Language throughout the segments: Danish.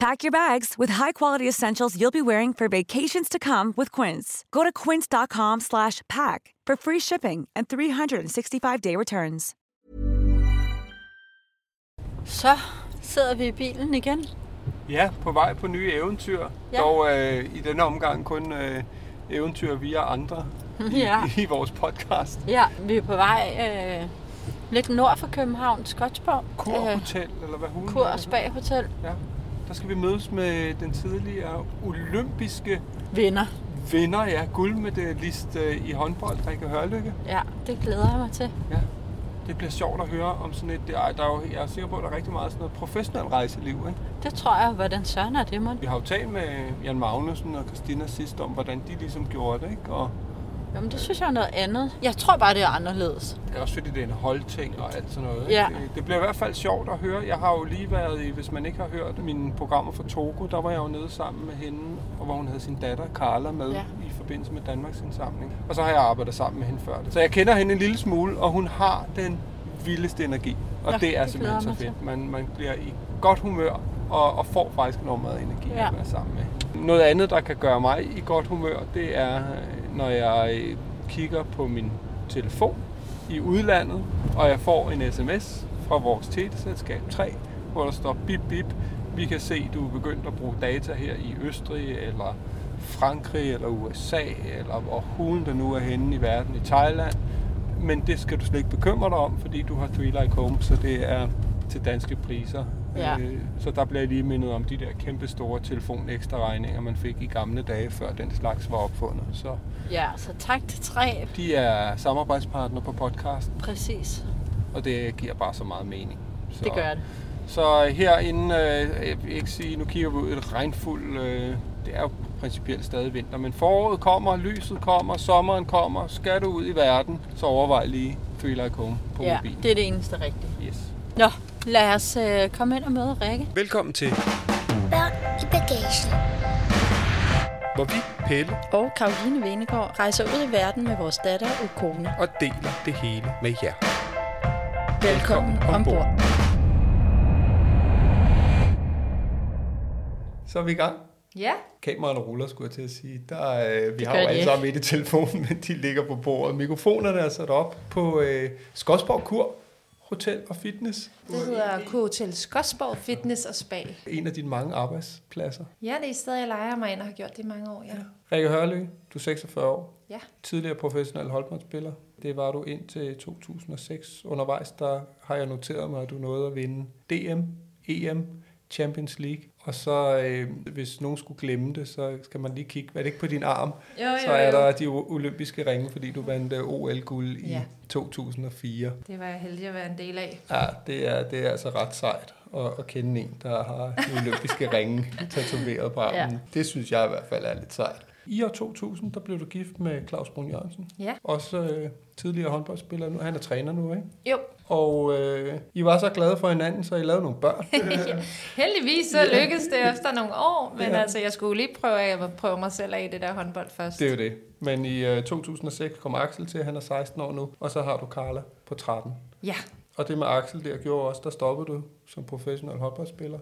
Pack your bags with high-quality essentials you'll be wearing for vacations to come with Quince. Go to quince.com slash pack for free shipping and 365-day returns. Så sidder vi i bilen igen. Ja, på vej på nye eventyr. Ja. Dog øh, i denne omgang kun øh, eventyr via andre i, Ja. i vores podcast. Ja, vi er på vej øh, lidt nord for København, Skotsborg. Kur Hotel, eller hvad hun Kur og Spa Hotel. Ja. Der skal vi mødes med den tidligere olympiske Vinder. vinder, ja, guldmedalist øh, i håndbold, Rikke Hørlykke. Ja, det glæder jeg mig til. Ja. Det bliver sjovt at høre om sådan et, ej, der er jo, jeg er sikker på, at der er rigtig meget sådan noget professionelt rejseliv, ikke? Det tror jeg, hvordan søren er det, mon? Vi har jo talt med Jan Magnussen og Christina sidst om, hvordan de ligesom gjorde det, ikke? Og Jamen, det synes jeg er noget andet. Jeg tror bare, det er anderledes. det er også fordi, det er en holdting og alt sådan noget. Ja. Ikke? Det, det bliver i hvert fald sjovt at høre. Jeg har jo lige været i, hvis man ikke har hørt mine programmer fra Togo, der var jeg jo nede sammen med hende, og hvor hun havde sin datter Carla med Ja. i forbindelse med Danmarks indsamling. Og så har jeg arbejdet sammen med hende før det. Så jeg kender hende en lille smule, og hun har den vildeste energi. Og Ja, det er det simpelthen så fedt. Man, man bliver i godt humør og, og får faktisk enormt meget energi Ja. at være sammen med. Noget andet, der kan gøre mig i godt humør, det er, når jeg kigger på min telefon i udlandet, og jeg får en sms fra vores teleselskab 3, hvor der står bip bip, vi kan se, du er begyndt at bruge data her i Østrig, eller Frankrig, eller USA, eller hvor hulen der nu er henne i verden, i Thailand. Men det skal du slet ikke bekymre dig om, fordi du har Three Like Home, så det er til danske priser. Ja. Øh, Så der bliver jeg lige mindet om de der kæmpe store telefon ekstra regninger, man fik i gamle dage, før den slags var opfundet. Så Ja, så tak til tre. de er samarbejdspartner på podcasten, Præcis. og det giver bare så meget mening. Så, Det gør det. Så herinde, øh, jeg vil ikke sige, nu kigger vi ud et regnfuld, øh, det er jo principielt stadig vinter, men foråret kommer, lyset kommer, sommeren kommer, skal du ud i verden, så overvej lige Feel Like Home på Ja, mobilen. det er det eneste rigtige. Yes. Nå, lad os øh, komme ind og møde Rikke. Velkommen til, Børn i bagagen. hvor vi, Pelle, Og Karoline Venegård rejser ud i verden med vores datter og kone. og deler det hele med jer. Velkommen ombord. Så er vi i gang. Ja. Kameraerne ruller, skulle jeg til at sige. Der, øh, vi har jo alle ikke. sammen et i telefonen, men de ligger på bordet. Mikrofonerne er sat op på øh, Skodsborg Kur Hotel og Fitness. Det hedder K-Hotel Skodsborg Fitness og Spa. En af dine mange arbejdspladser. Ja, det er et sted, jeg leger mig ind og har gjort det i mange år, ja. Rikke Hørlø, du er 46 år. Ja. Tidligere professionel holdboldspiller. Det var du indtil 2006. Undervejs der har jeg noteret mig, at du nåede at vinde DM, EM, Champions League. Og så, øh, hvis nogen skulle glemme det, så skal man lige kigge. Er det ikke på din arm? Jo, jo, så er jo. der de olympiske ringe, fordi du vandt øh, OL-guld i Ja. 2004. Det var jeg heldig at være en del af. Ja, det er, det er altså ret sejt at, at kende en, der har de olympiske ringe tatoveret på armen. Ja. Det synes jeg i hvert fald er lidt sejt. I år 2000, der blev du gift med Claus Brun Jørgensen. Ja. Også øh, tidligere håndboldspiller nu. Han er træner nu, ikke? Jo, Og øh, I var så glade for hinanden, så I lavede nogle børn. heldigvis så lykkedes det efter nogle år, men Ja. altså, jeg skulle lige prøve, at prøve mig selv af i det der håndbold først. det er jo det. Men i øh, 2006 kom Axel til, han er 16 år nu. Og så har du Carla på 13. Ja, Og det med Axel der gjorde også, der stoppede du som professionel håndboldspiller.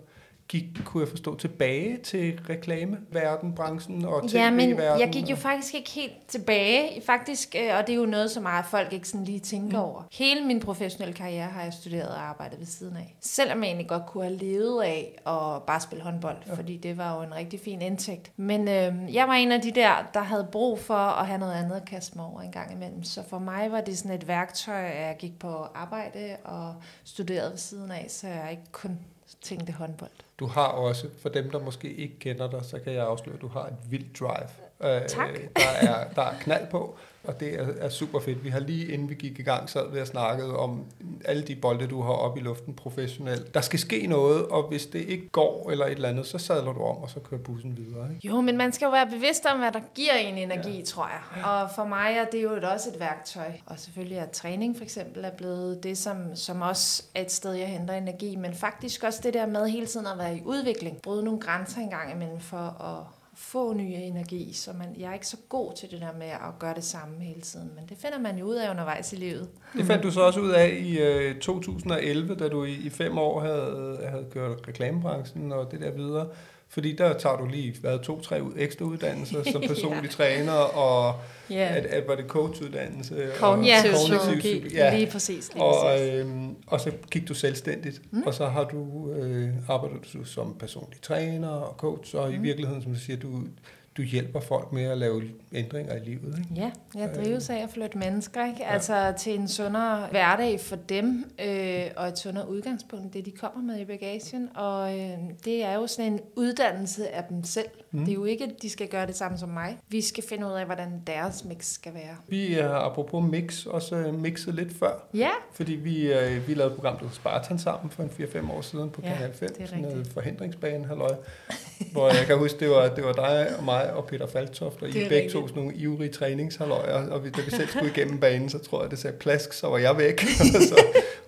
Gik, kunne jeg forstå, tilbage til reklameverden, branchen og ja men jeg gik jo faktisk ikke helt tilbage, faktisk, øh, og det er jo noget, som meget folk ikke sådan lige tænker mm. over. Hele min professionelle karriere har jeg studeret og arbejdet ved siden af. Selvom jeg egentlig godt kunne have levet af at bare spille håndbold, ja. fordi det var jo en rigtig fin indtægt. Men øh, jeg var en af de der, der havde brug for at have noget andet at kaste mig over en gang imellem. Så for mig var det sådan et værktøj, at jeg gik på arbejde og studerede ved siden af, så jeg ikke kun tænkte håndbold. Du har også, for dem der måske ikke kender dig, så kan jeg afsløre, at du har et vildt drive. Øh, Tak. Der er, der er knald på, og det er, er super fedt. Vi har lige inden vi gik i gang sad vi og snakkede om alle de bolde, du har op i luften professionelt. Der skal ske noget, og hvis det ikke går eller et eller andet, så sadler du om, og så kører bussen videre. Ikke? Jo, men man skal jo være bevidst om, hvad der giver en energi, ja. tror jeg. Og for mig er det jo også et værktøj. Og selvfølgelig er træning for eksempel er blevet det, som, som også er et sted, jeg henter energi. Men faktisk også det der med hele tiden at være i udvikling. Bryde nogle grænser en gang imellem for at få ny energi. Så man, jeg er ikke så god til det der med at gøre det samme hele tiden. Men det finder man jo ud af undervejs i livet. Det fandt du så også ud af i øh, 2011, da du i, i fem år havde, havde kørt reklamebranchen og det der videre. Fordi der tager du lige været to-tre ud, ekstra uddannelser som personlig træner, og Ja. at, at var det coachuddannelse? og Kognitiv psykologi. Ja. Lige præcis. Lige Og, præcis. øhm, og så gik du selvstændigt, mm. og så har du øh, arbejdet du som personlig træner og coach, og mm. i virkeligheden, som du siger, du, du hjælper folk med at lave ændringer i livet. Ikke? Ja, jeg drives af at flytte mennesker, ikke? Altså til en sundere hverdag for dem, øh, og et sundere udgangspunkt, det de kommer med i bagagen. Og øh, det er jo sådan en uddannelse af dem selv. Mm. Det er jo ikke, at de skal gøre det samme som mig. Vi skal finde ud af, hvordan deres mix skal være. Vi har apropos mix også øh, mixet lidt før, Ja, fordi vi, øh, vi lavede et program, der hed Spartan sammen for en 4-5 år siden på Ja, Kanal 5, det er noget forhindringsbane, halløj, hvor jeg kan huske, det var, det var dig og mig og Peter Faltoft, og I er begge rigtigt. to sådan nogle ivrige træningshalløjer, og vi, da vi selv skulle igennem banen, så tror jeg, det sagde plask, så var jeg væk. og så,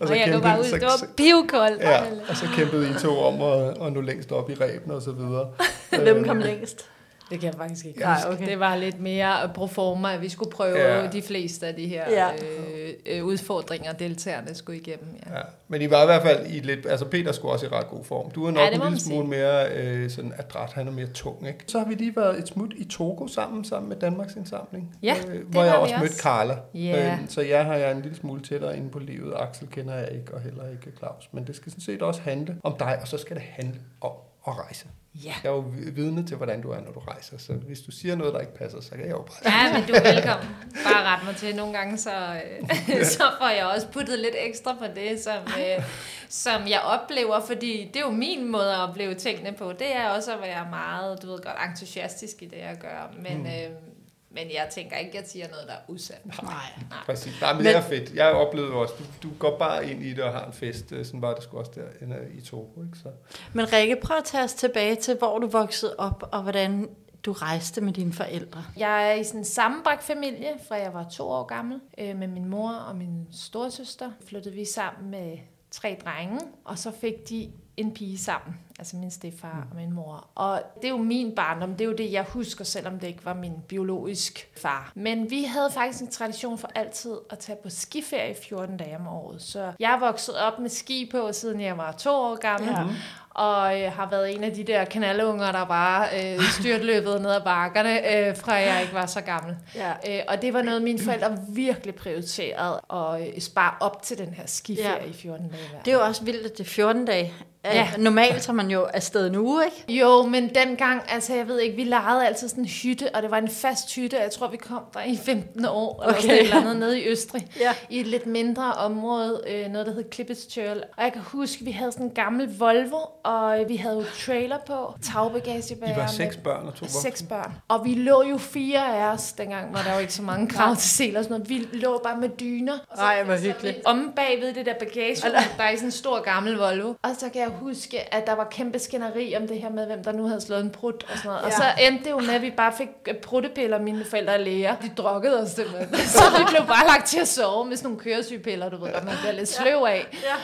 og, og jeg kæmpede- bare ud, så- det var pivkoldt. Ja, og så kæmpede I to om at, at nå længst op i ræben og så videre. Hvem kom længst? Det kan jeg faktisk ikke Nej, okay. Det var lidt mere pro forma, at vi skulle prøve Ja. de fleste af de her Ja. øh, øh, udfordringer, deltagerne skulle igennem. Ja. Ja, men I var i hvert fald i lidt, altså Peter skulle også i ret god form. Du er nok Ja, en lille smule mere øh, sådan adræt, han er mere tung, ikke? Så har vi lige været et smut i Togo sammen, sammen med Danmarks Indsamling. Ja, øh, det hvor jeg også mødte. Carla. Ja. Øh, så jeg har jeg en lille smule tættere inde på livet. Axel kender jeg ikke, og heller ikke Claus. Men det skal sådan set også handle om dig, og så skal det handle om at rejse. Ja. Jeg er jo vidne til, hvordan du er, når du rejser. Så hvis du siger noget, der ikke passer, så kan jeg jo bare Ja, men du er velkommen. Bare ret mig til. Nogle gange, så, øh, så får jeg også puttet lidt ekstra på det, som, øh, som jeg oplever, fordi det er jo min måde at opleve tingene på. Det er også at være meget, du ved godt, entusiastisk i det, jeg gør. Men, mm. øh, men jeg tænker ikke, at jeg siger noget, der er usandt. Nej. Præcis. Nej, men, Men- det er fedt. Jeg oplevede også, du, du går bare ind i det og har en fest. øh, Sådan var det sgu også der i Togo, ikke? Så. Men Rikke, prøv at tage os tilbage til, hvor du voksede op, og hvordan du rejste med dine forældre. Jeg er i sådan en sammenbragt familie, fra jeg var to år gammel. Øh, med min mor og min storesøster flyttede vi sammen med tre drenge, og så fik de en pige sammen. Altså min stefar og min mor. Og det er jo min barndom, det er jo det, jeg husker, selvom det ikke var min biologisk far. Men vi havde faktisk en tradition for altid at tage på skiferie 14 dage om året. Så jeg vokset op med ski på, siden jeg var to år gammel. Ja. Og øh, har været en af de der kanalunger, der bare øh, styrtløbet ned ad bakkerne, øh, fra jeg ikke var så gammel. Ja. Øh, og det var noget, mine forældre virkelig prioriterede, at øh, spare op til den her skiferie Ja. i 14 dage hver. Det er jo også vildt, at det er 14 dage. Ja. Ja. Normalt tager man jo afsted uge, ikke? Jo, men dengang, altså jeg ved ikke, vi lejede altid sådan en hytte, og det var en fast hytte, jeg tror, vi kom der i 15 år, eller Okay. sådan et eller andet nede i Østrig, Ja. i et lidt mindre område, øh, noget der hed Klippestjøl. Og jeg kan huske, vi havde sådan en gammel Volvo, og øh, vi havde jo trailer på, tagbagagebærer. I var med- seks børn og to voksne. Seks børn. Og vi lå jo fire af os, dengang var der jo ikke så mange krav til seler og sådan noget. Vi lå bare med dyner. Og så- Ej, hvor hyggeligt. vi Om bagved det der bagage, der er i sådan en stor gammel Volvo. Og så kan jeg huske, at der var kæmpe skænderi om det her med, hvem der nu havde slået en prut og sådan noget. Og Ja. så endte det jo med, at vi bare fik øh, pruttepiller, mine forældre og læger. De drukkede os simpelthen. Så vi blev bare lagt til at sove med sådan nogle køresygepiller, du ved, der man bliver lidt sløv af. Ja.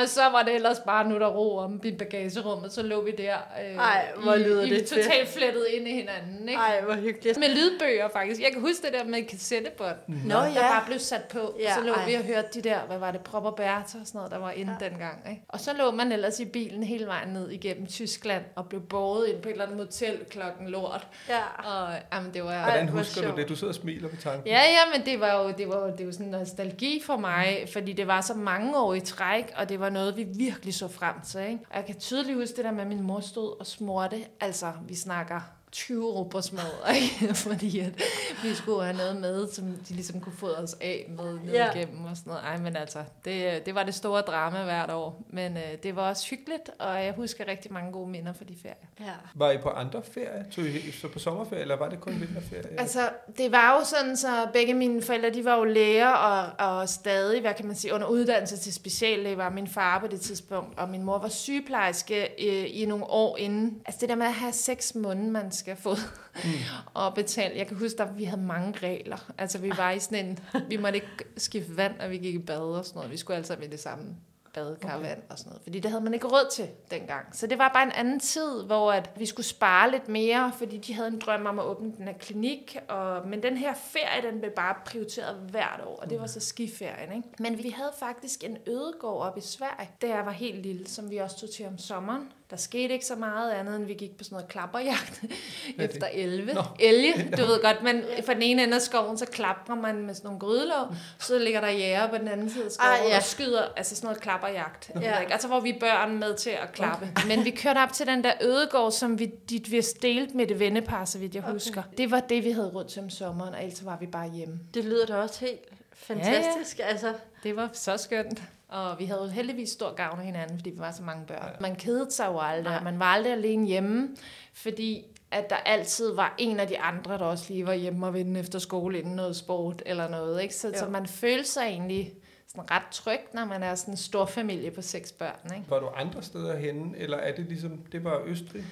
Og så var det ellers bare nu der ro om i bagagerummet, så lå vi der øh, Ej, hvor lyder i, det i fedt. totalt flettet ind i hinanden. Ikke? Ej, hvor hyggeligt. Med lydbøger faktisk. Jeg kan huske det der med kassettebånd, Nå der ja. bare blev sat på. Ja, så lå ej. vi og hørte de der, hvad var det, Prop og Bertha og sådan noget, der var inde ja. dengang. Ikke? Og så lå man ellers i bilen hele vejen ned igennem Tyskland og blev båret ind på et eller andet motel klokken lort. Ja. Og jamen, det var... Hvordan hvor husker du det? Du sidder og smiler på tanken. Ja, ja, men det var jo, det var, jo- det var sådan en nostalgi for mig, fordi det var så mange år i træk, og det var noget, vi virkelig så frem til. Ikke? Og jeg kan tydeligt huske det der med, at min mor stod og smurte. Altså, vi snakker 20 råbersmad, fordi at vi skulle have noget med, som de ligesom kunne få os af med ned Ja. igennem og sådan noget. Ej, men altså, det, det var det store drama hvert år, men øh, det var også hyggeligt, og jeg husker rigtig mange gode minder fra de ferier. Ja. Var I på andre ferier? Tog I så på sommerferie, eller var det kun vinterferie? Altså, det var jo sådan, så begge mine forældre, de var jo læger, og, og stadig, hvad kan man sige, under uddannelse til speciallæge var min far på det tidspunkt, og min mor var sygeplejerske øh, i nogle år inden. Altså det der med at have seks måneder, man skal få mm. og betale. Jeg kan huske, at vi havde mange regler. Altså vi var i sådan en, vi måtte ikke skifte vand, når vi gik i bad og sådan noget. Vi skulle altså med det samme badekar okay. vand og sådan noget. Fordi det havde man ikke råd til dengang. Så det var bare en anden tid, hvor at vi skulle spare lidt mere, fordi de havde en drøm om at åbne den her klinik. Og, men den her ferie, den blev bare prioriteret hvert år, og det var så skiferien. Ikke? Men vi havde faktisk en ødegård op i Sverige, da jeg var helt lille, som vi også tog til om sommeren. Der skete ikke så meget andet, end vi gik på sådan noget klapperjagt er efter 11. Nå. Elge, du ved godt, men fra den ene ende af skoven, så klapper man med sådan nogle grydelåg, så ligger der jæger på den anden side af skoven, Ah, ja. og skyder, altså sådan noget klapperjagt. Ja. Ja. Altså hvor vi børn med til at klappe. Okay. Men vi kørte op til den der ødegård, som vi, de, vi delte med det vennepar, så vidt jeg okay. husker. Det var det, vi havde til om sommeren, og ellers var vi bare hjemme. Det lyder da også helt fantastisk. Ja, ja. Altså, Det var så skønt. Og vi havde jo heldigvis stor gavn af hinanden, fordi vi var så mange børn. Man kedede sig jo aldrig. Nej. Man var aldrig alene hjemme, fordi at der altid var en af de andre, der også lige var hjemme og vinde efter skole inden noget sport eller noget. Ikke? Så, så man følte sig egentlig sådan ret tryg, når man er sådan en stor familie på seks børn. Ikke? Var du andre steder henne, eller er det ligesom, det var Østrig,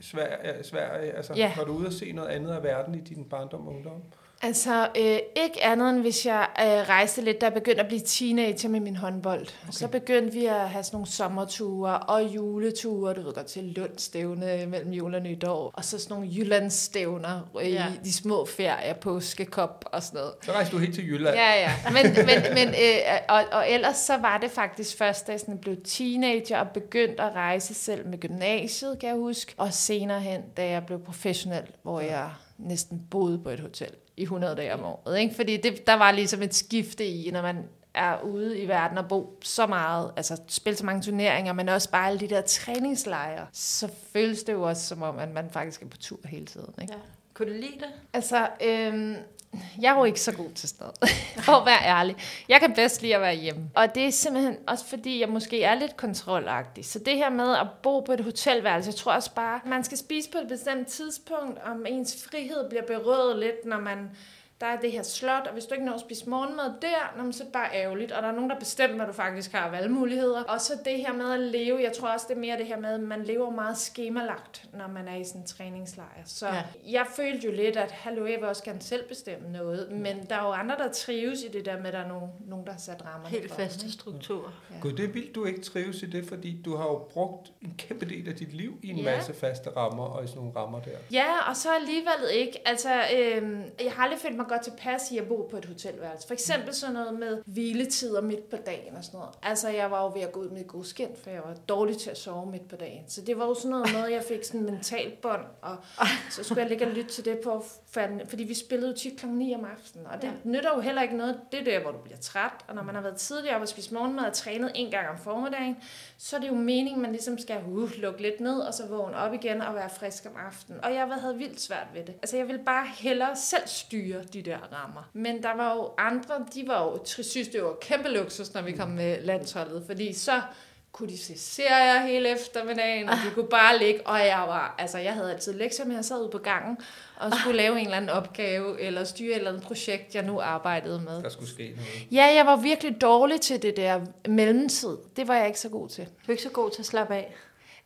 Sverige, Sverige altså Ja. var du ude at se noget andet af verden i din barndom og ungdom? Altså, øh, ikke andet end hvis jeg øh, rejste lidt, da jeg begyndte at blive teenager med min håndbold. Okay. Så begyndte vi at have sådan nogle sommerture og juleture, du ved godt, til Lundstævne mellem jul og nytår. Og så sådan nogle Jyllandsstævner øh, Ja. i de små ferier, påskekop og sådan noget. Så rejste du helt til Jylland. Ja, ja. Men, men, men, øh, og, og ellers så var det faktisk først, da jeg sådan blev teenager og begyndte at rejse selv med gymnasiet, kan jeg huske. Og senere hen, da jeg blev professionel, hvor jeg næsten boede på et hotel i 100 dage om året. Ikke? Fordi det, der var ligesom et skifte i, når man er ude i verden og bo så meget, altså spille så mange turneringer, men også bare alle de der træningslejre, så føles det jo også som om, at man faktisk er på tur hele tiden. Ikke? ja. Kunne du lide det? Altså, øhm, jeg er jo ikke så god til sted, for at være ærlig. Jeg kan bedst lide at være hjemme. Og det er simpelthen også fordi, jeg måske er lidt kontrolagtig. Så det her med at bo på et hotelværelse, jeg tror også bare, man skal spise på et bestemt tidspunkt, om ens frihed bliver berøvet lidt, når man der er det her slot, og hvis du ikke når at spise morgenmad der, så er det bare ærgerligt. Og der er nogen, der bestemmer, at du faktisk har valgmuligheder. Og så det her med at leve, jeg tror også, det er mere det her med, at man lever meget skemalagt, når man er i sådan en træningslejr. Så Ja. ja. jeg følte jo lidt, at hallo, jeg vil også gerne selv bestemme noget. Men der er jo andre, der trives i det der med, at der er nogen, nogen der har sat rammerne Helt faste ikke? strukturer. Gud, det er vildt, du ikke trives i det, fordi du har jo brugt en kæmpe del af dit liv i en Ja. masse faste rammer og i sådan nogle rammer der. Ja, og så alligevel ikke. Altså, øhm, jeg har aldrig følt mig godt tilpas i at bo på et hotelværelse. For eksempel sådan noget med hviletider midt på dagen og sådan noget. Altså, jeg var jo ved at gå ud med et god skin, for jeg var dårlig til at sove midt på dagen. Så det var jo sådan noget med, at jeg fik sådan en mental bånd, og så skulle jeg ligge og lytte til det på, fordi vi spillede jo tit kl. 9 om aftenen. Og det Ja. nytter jo heller ikke noget. Det er der, hvor du bliver træt, og når man har været tidligere og spist morgenmad og trænet en gang om formiddagen, så er det jo meningen, man ligesom skal uh, lukke lidt ned, og så vågne op igen og være frisk om aftenen. Og jeg havde vildt svært ved det. Altså, jeg ville bare hellere selv styre de der rammer. Men der var jo andre, de var jo, synes, det var kæmpe luksus, når vi kom med landsholdet, fordi så kunne de se serier hele eftermiddagen, og de kunne bare ligge, og jeg var, altså jeg havde altid lektier med, jeg sad ude på gangen, og skulle lave en eller anden opgave, eller styre et eller andet projekt, jeg nu arbejdede med. Der skulle ske noget. Ja, jeg var virkelig dårlig til det der mellemtid. Det var jeg ikke så god til. Du er ikke så god til at slappe af.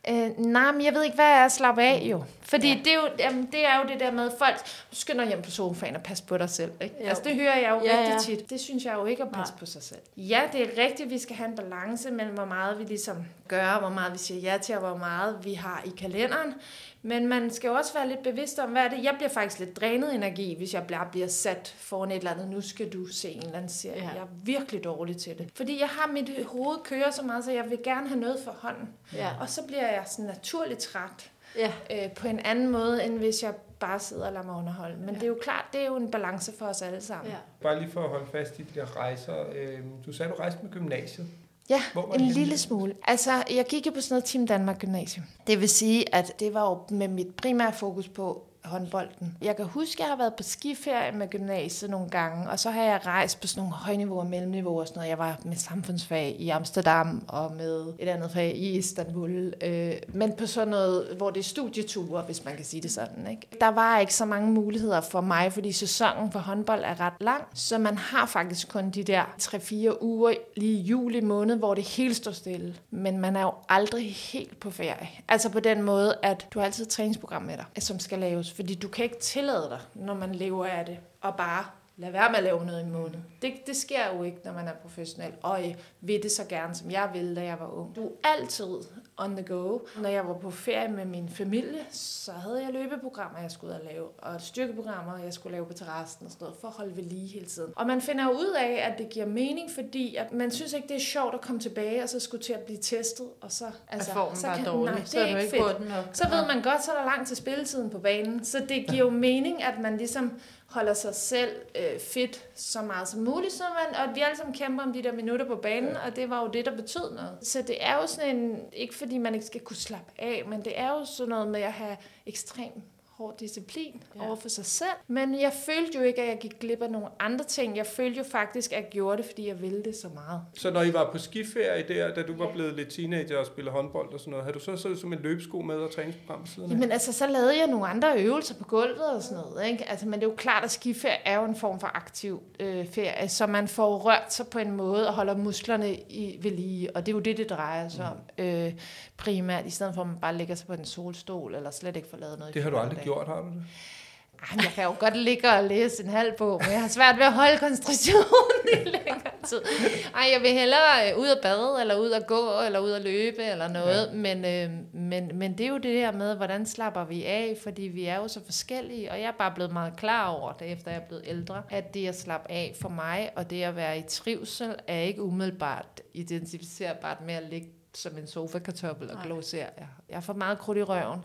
Øh, nej, men jeg ved ikke, hvad er at slappe af jo. Fordi ja. det, er jo, jamen, det er jo det der med, at folk skynder hjem på sofaen og passer på dig selv. Ikke? Jo. Altså, det hører jeg jo Ja, rigtig ja. tit. Det synes jeg jo ikke at passe Nej. på sig selv. Ja, det er rigtigt, at vi skal have en balance mellem, hvor meget vi ligesom gør, hvor meget vi siger ja til, og hvor meget vi har i kalenderen. Men man skal jo også være lidt bevidst om, hvad er det? Jeg bliver faktisk lidt drænet energi, hvis jeg bare bliver sat foran et eller andet. Nu skal du se en eller anden serie. Ja. Jeg er virkelig dårlig til det. Fordi jeg har mit hoved kører så meget, så jeg vil gerne have noget for hånden. Ja. Og så bliver jeg sådan naturligt træt Ja. øh, på en anden måde, end hvis jeg bare sidder og lader mig underholde. Men Ja. det er jo klart, det er jo en balance for os alle sammen. ja. Bare lige for at holde fast i de der rejser. Øh, du sagde, du rejste med gymnasiet. Ja, Hvor en henne? lille smule. Altså, jeg gik jo på sådan noget Team Danmark Gymnasium. Det vil sige, at det var jo med mit primære fokus på håndbolden. Jeg kan huske, at jeg har været på skiferie med gymnasiet nogle gange, og så har jeg rejst på sådan nogle højniveau og mellemniveau og sådan noget. Jeg var med samfundsfag i Amsterdam og med et andet fag i Istanbul. Øh, men på sådan noget, hvor det er studieture, hvis man kan sige det sådan. Ikke? Der var ikke så mange muligheder for mig, fordi sæsonen for håndbold er ret lang, så man har faktisk kun de der 3-4 uger lige i juli måned, hvor det hele står stille. Men man er jo aldrig helt på ferie. Altså på den måde, at du har altid et træningsprogram med dig, som skal laves, fordi du kan ikke tillade dig, når man lever af det, og bare lade være med at lave noget i måned. Det, det sker jo ikke, når man er professionel, og jeg vil det så gerne, som jeg ville, da jeg var ung. Du er altid on the go. Når jeg var på ferie med min familie, så havde jeg løbeprogrammer, jeg skulle ud og lave, og styrkeprogrammer, jeg skulle lave på terrassen og sådan noget, for at holde ved lige hele tiden. Og man finder ud af, at det giver mening, fordi at man synes ikke, det er sjovt at komme tilbage, og så skulle til at blive testet, og så... Altså, formen så bare dårlig, nej, det så er, er ikke fedt. Nok. Så ved man godt, så er der langt til spilletiden på banen, så det giver jo mening, at man ligesom holder sig selv øh, fedt så meget som muligt, så man, og vi alle sammen kæmper om de der minutter på banen, ja. og det var jo det, der betød noget. Så det er jo sådan en, ikke fordi man ikke skal kunne slappe af, men det er jo sådan noget med at have ekstrem hård disciplin ja. over for sig selv. Men jeg følte jo ikke, at jeg gik glip af nogle andre ting. Jeg følte jo faktisk, at jeg gjorde det, fordi jeg ville det så meget. Så når I var på skiferie der, da du var blevet lidt teenager og spillede håndbold og sådan noget, havde du så siddet som en løbesko med og træningsprogram på siden Jamen altså, så lavede jeg nogle andre øvelser på gulvet og sådan noget. Ikke? Altså, men det er jo klart, at skiferie er jo en form for aktiv øh, ferie, så man får rørt sig på en måde og holder musklerne i, ved lige. Og det er jo det, det drejer sig mm. om øh, primært, i stedet for at man bare ligger sig på en solstol eller slet ikke får lavet noget. Det har du aldrig gjort, har du det? Ej, jeg kan jo godt ligge og læse en halv bog, men jeg har svært ved at holde koncentrationen i længere tid. Ej, jeg vil hellere øh, ud og bade, eller ud og gå, eller ud og løbe, eller noget. Ja. Men, øh, men, men det er jo det her med, hvordan slapper vi af, fordi vi er jo så forskellige, og jeg er bare blevet meget klar over det, efter jeg er blevet ældre, at det at slappe af for mig, og det at være i trivsel, er ikke umiddelbart identificerbart med at ligge som en sofa-kartoffel og glosere. Jeg er for meget krudt i røven.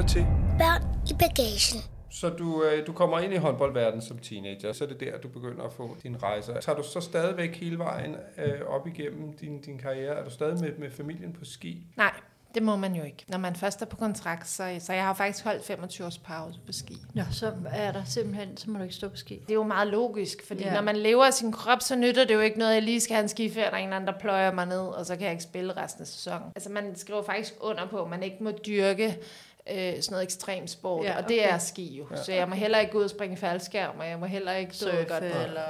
Lytter til Børn i bagagen. Så du, øh, du kommer ind i håndboldverdenen som teenager, så er det der, du begynder at få din rejse. Tager du så stadigvæk hele vejen øh, op igennem din, din karriere? Er du stadig med, med familien på ski? Nej, det må man jo ikke. Når man først er på kontrakt, så, så jeg har faktisk holdt 25 års pause på ski. Ja, så er der simpelthen, så må du ikke stå på ski. Det er jo meget logisk, fordi ja. når man lever af sin krop, så nytter det jo ikke noget, at jeg lige skal have en skiferie, der er en anden, der pløjer mig ned, og så kan jeg ikke spille resten af sæsonen. Altså man skriver faktisk under på, at man ikke må dyrke øh, sådan noget ekstrem sport, ja, okay. og det er ski jo. Ja. Så jeg må heller ikke gå ud og springe faldskærm, og jeg må heller ikke surfe godt eller...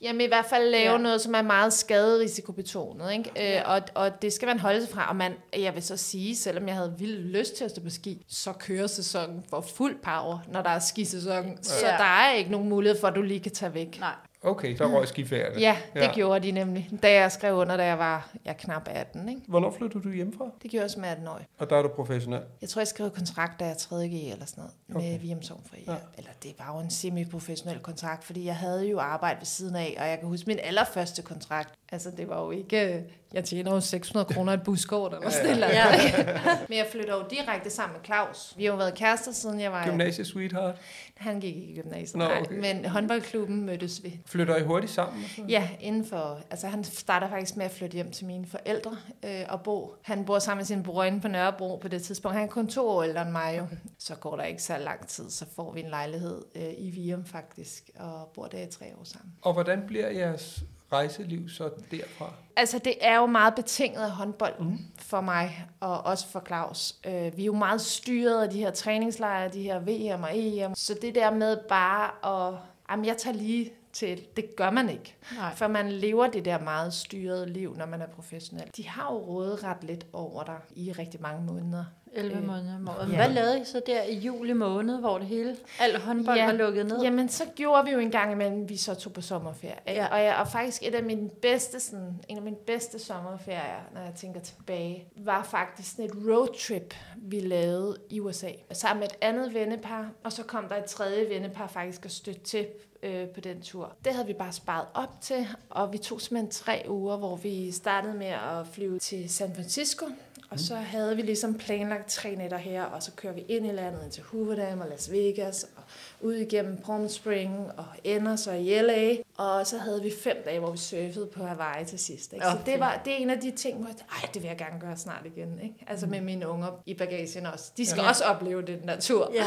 Jamen i hvert fald lave ja. noget, som er meget skaderisikobetonet, ikke? Øh, ja. Øh, og, og det skal man holde sig fra. Og man, jeg vil så sige, selvom jeg havde vildt lyst til at stå på ski, så kører sæsonen for fuld power, når der er skisæson. Ja. Så der er ikke nogen mulighed for, at du lige kan tage væk. Nej. Okay, så røg skiferie. Ja, det ja. gjorde de nemlig, da jeg skrev under, da jeg var ja, knap 18. Ikke? Hvornår flyttede du hjemmefra? Det gjorde jeg som 18 år. Og der er du professionel? Jeg tror, jeg skrev kontrakt, da jeg 3. G eller sådan noget, okay. med Vium Sovnfri. Ja. Eller det var jo en semi-professionel kontrakt, fordi jeg havde jo arbejde ved siden af, og jeg kan huske min allerførste kontrakt. Altså, det var jo ikke jeg tjener jo 600 kroner et buskort eller sådan ja, ja. ja. Men jeg flytter jo direkte sammen med Claus. Vi har jo været kærester, siden jeg var... Gymnasiet sweetheart? Han gik ikke i gymnasiet, Nå, okay. nej. Men håndboldklubben mødtes vi. Flytter I hurtigt sammen? Ja, inden for... Altså, han starter faktisk med at flytte hjem til mine forældre øh, og bo. Han bor sammen med sin bror inde på Nørrebro på det tidspunkt. Han er kun to år ældre end mig jo. Okay. Så går der ikke så lang tid, så får vi en lejlighed øh, i Virum faktisk, og bor der i tre år sammen. Og hvordan bliver jeres rejseliv så derfra? Altså, det er jo meget betinget af håndbolden mm. for mig, og også for Claus. Øh, vi er jo meget styret af de her træningslejre, de her VM og EM. Så det der med bare at... Jamen, jeg tager lige til, det gør man ikke. Nej. For man lever det der meget styrede liv, når man er professionel. De har jo rådet ret lidt over dig i rigtig mange måneder. 11 øh, måneder om året. Ja. Hvad lavede I så der i juli måned, hvor det hele, al håndbold ja. var lukket ned? Jamen, så gjorde vi jo en gang imellem, vi så tog på sommerferie. Ja. Og, jeg, og faktisk et af mine bedste, sådan, en af mine bedste sommerferier, når jeg tænker tilbage, var faktisk sådan et roadtrip, vi lavede i USA. Sammen med et andet vennepar, og så kom der et tredje vennepar faktisk og støtte til øh, på den tur. Det havde vi bare sparet op til, og vi tog simpelthen tre uger, hvor vi startede med at flyve til San Francisco, Og så havde vi ligesom planlagt tre nætter her, og så kører vi ind i landet, ind til Hooverdam og Las Vegas, og ud igennem Palm Spring, og ender så i LA. Og så havde vi fem dage, hvor vi surfede på Hawaii til sidst. Ikke? Så det, var, det er en af de ting, hvor jeg ej, det vil jeg gerne gøre snart igen. Ikke? Altså med mine unger i bagagen også. De skal Ja. også opleve den der tur. Ja.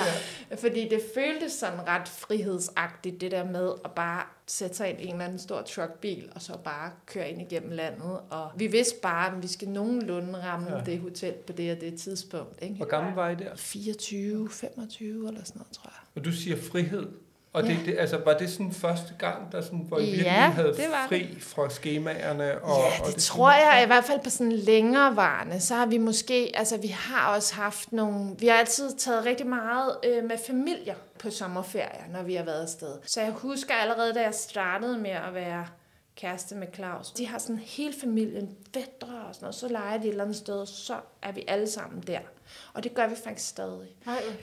Fordi det føltes sådan ret frihedsagtigt, det der med at bare sætte sig ind i en eller anden stor truckbil, og så bare køre ind igennem landet. Og vi vidste bare, at vi skal nogenlunde ramme Ja. det hotel på det og det tidspunkt. Ikke? Hvor gammel var I der? 24, 25 eller sådan noget, tror jeg. Og du siger frihed. Og det, Ja. det, altså, var det sådan første gang, der sådan, hvor I Ja, virkelig havde det var fri fra skemaerne? Og, Ja, og det, det tror sådan- jeg i hvert fald på sådan længerevarende. Så har vi måske, altså vi har også haft nogle, vi har altid taget rigtig meget øh, med familier på sommerferier, når vi har været afsted. Så jeg husker allerede, da jeg startede med at være kæreste med Claus. De har sådan hele familien, fædre og sådan noget. Så leger de et eller andet sted, så er vi alle sammen der. Og det gør vi faktisk stadig.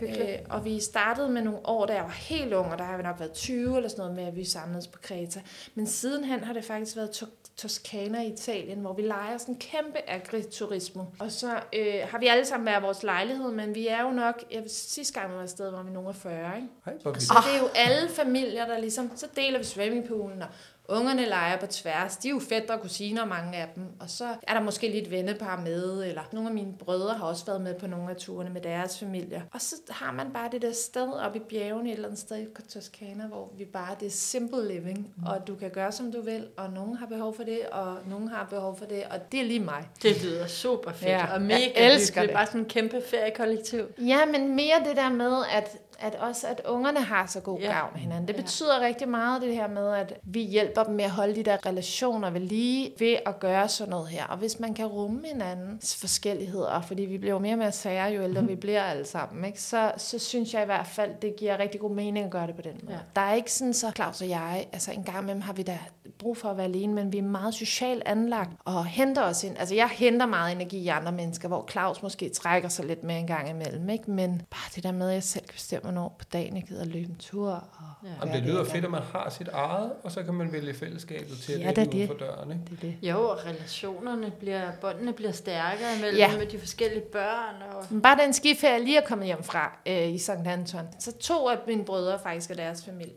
Hyggeligt. Øh, og vi startede med nogle år, da jeg var helt ung, og der har vi nok været 20 eller sådan noget med, at vi samledes på Kreta. Men sidenhen har det faktisk været Toskana i Italien, hvor vi leger sådan en kæmpe agriturismo. Og så øh, har vi alle sammen været vores lejlighed, men vi er jo nok, jeg sidste gang vi var afsted, var vi nogle af 40, ikke? Ej, hvor vildt. Så det er jo alle familier, der ligesom, så deler vi swimmingpoolen, og ungerne leger på tværs. De er jo fætter og kusiner, mange af dem. Og så er der måske lidt vennepar med, eller nogle af mine brødre har også været med på nogle af turene med deres familier. Og så har man bare det der sted oppe i bjergene et eller andet sted i Toskana, hvor vi bare, det er simple living, Mm. og du kan gøre, som du vil, og nogen har behov for det, og nogen har behov for det, og det er lige mig. Det lyder super fedt, Ja, og mega jeg elsker hyggeligt. det. Bare sådan en kæmpe feriekollektiv. Ja, men mere det der med, at, at også at ungerne har så god Ja. ja. gavn af hinanden. Det Ja. betyder rigtig meget det her med, at vi hjælper dem med at holde de der relationer ved lige ved at gøre sådan noget her. Og hvis man kan rumme hinandens forskelligheder, fordi vi bliver jo mere og mere sære, jo ældre vi bliver alle sammen, ikke? Så, så synes jeg i hvert fald, det giver rigtig god mening at gøre det på den måde. Ja. Ja. Der er ikke sådan så, Claus og jeg, altså en gang imellem har vi da brug for at være alene, men vi er meget socialt anlagt og henter os ind. Altså jeg henter meget energi i andre mennesker, hvor Claus måske trækker sig lidt med en gang imellem, ikke? Men bare det der med, at jeg selv kan bestemme, hvornår på dagen jeg gider løbe en tur. Og Ja. Jamen, det lyder fedt, at man har sit eget, og så kan man vælge fællesskabet til Ja, at det det. for døren. Ikke? Det er det. Jo, og relationerne bliver, båndene bliver stærkere imellem Ja. med de forskellige børn. Og... Men Bare den skiferie, jeg lige er kommet hjem fra øh, i St. Anton, så to af mine brødre faktisk og deres familie.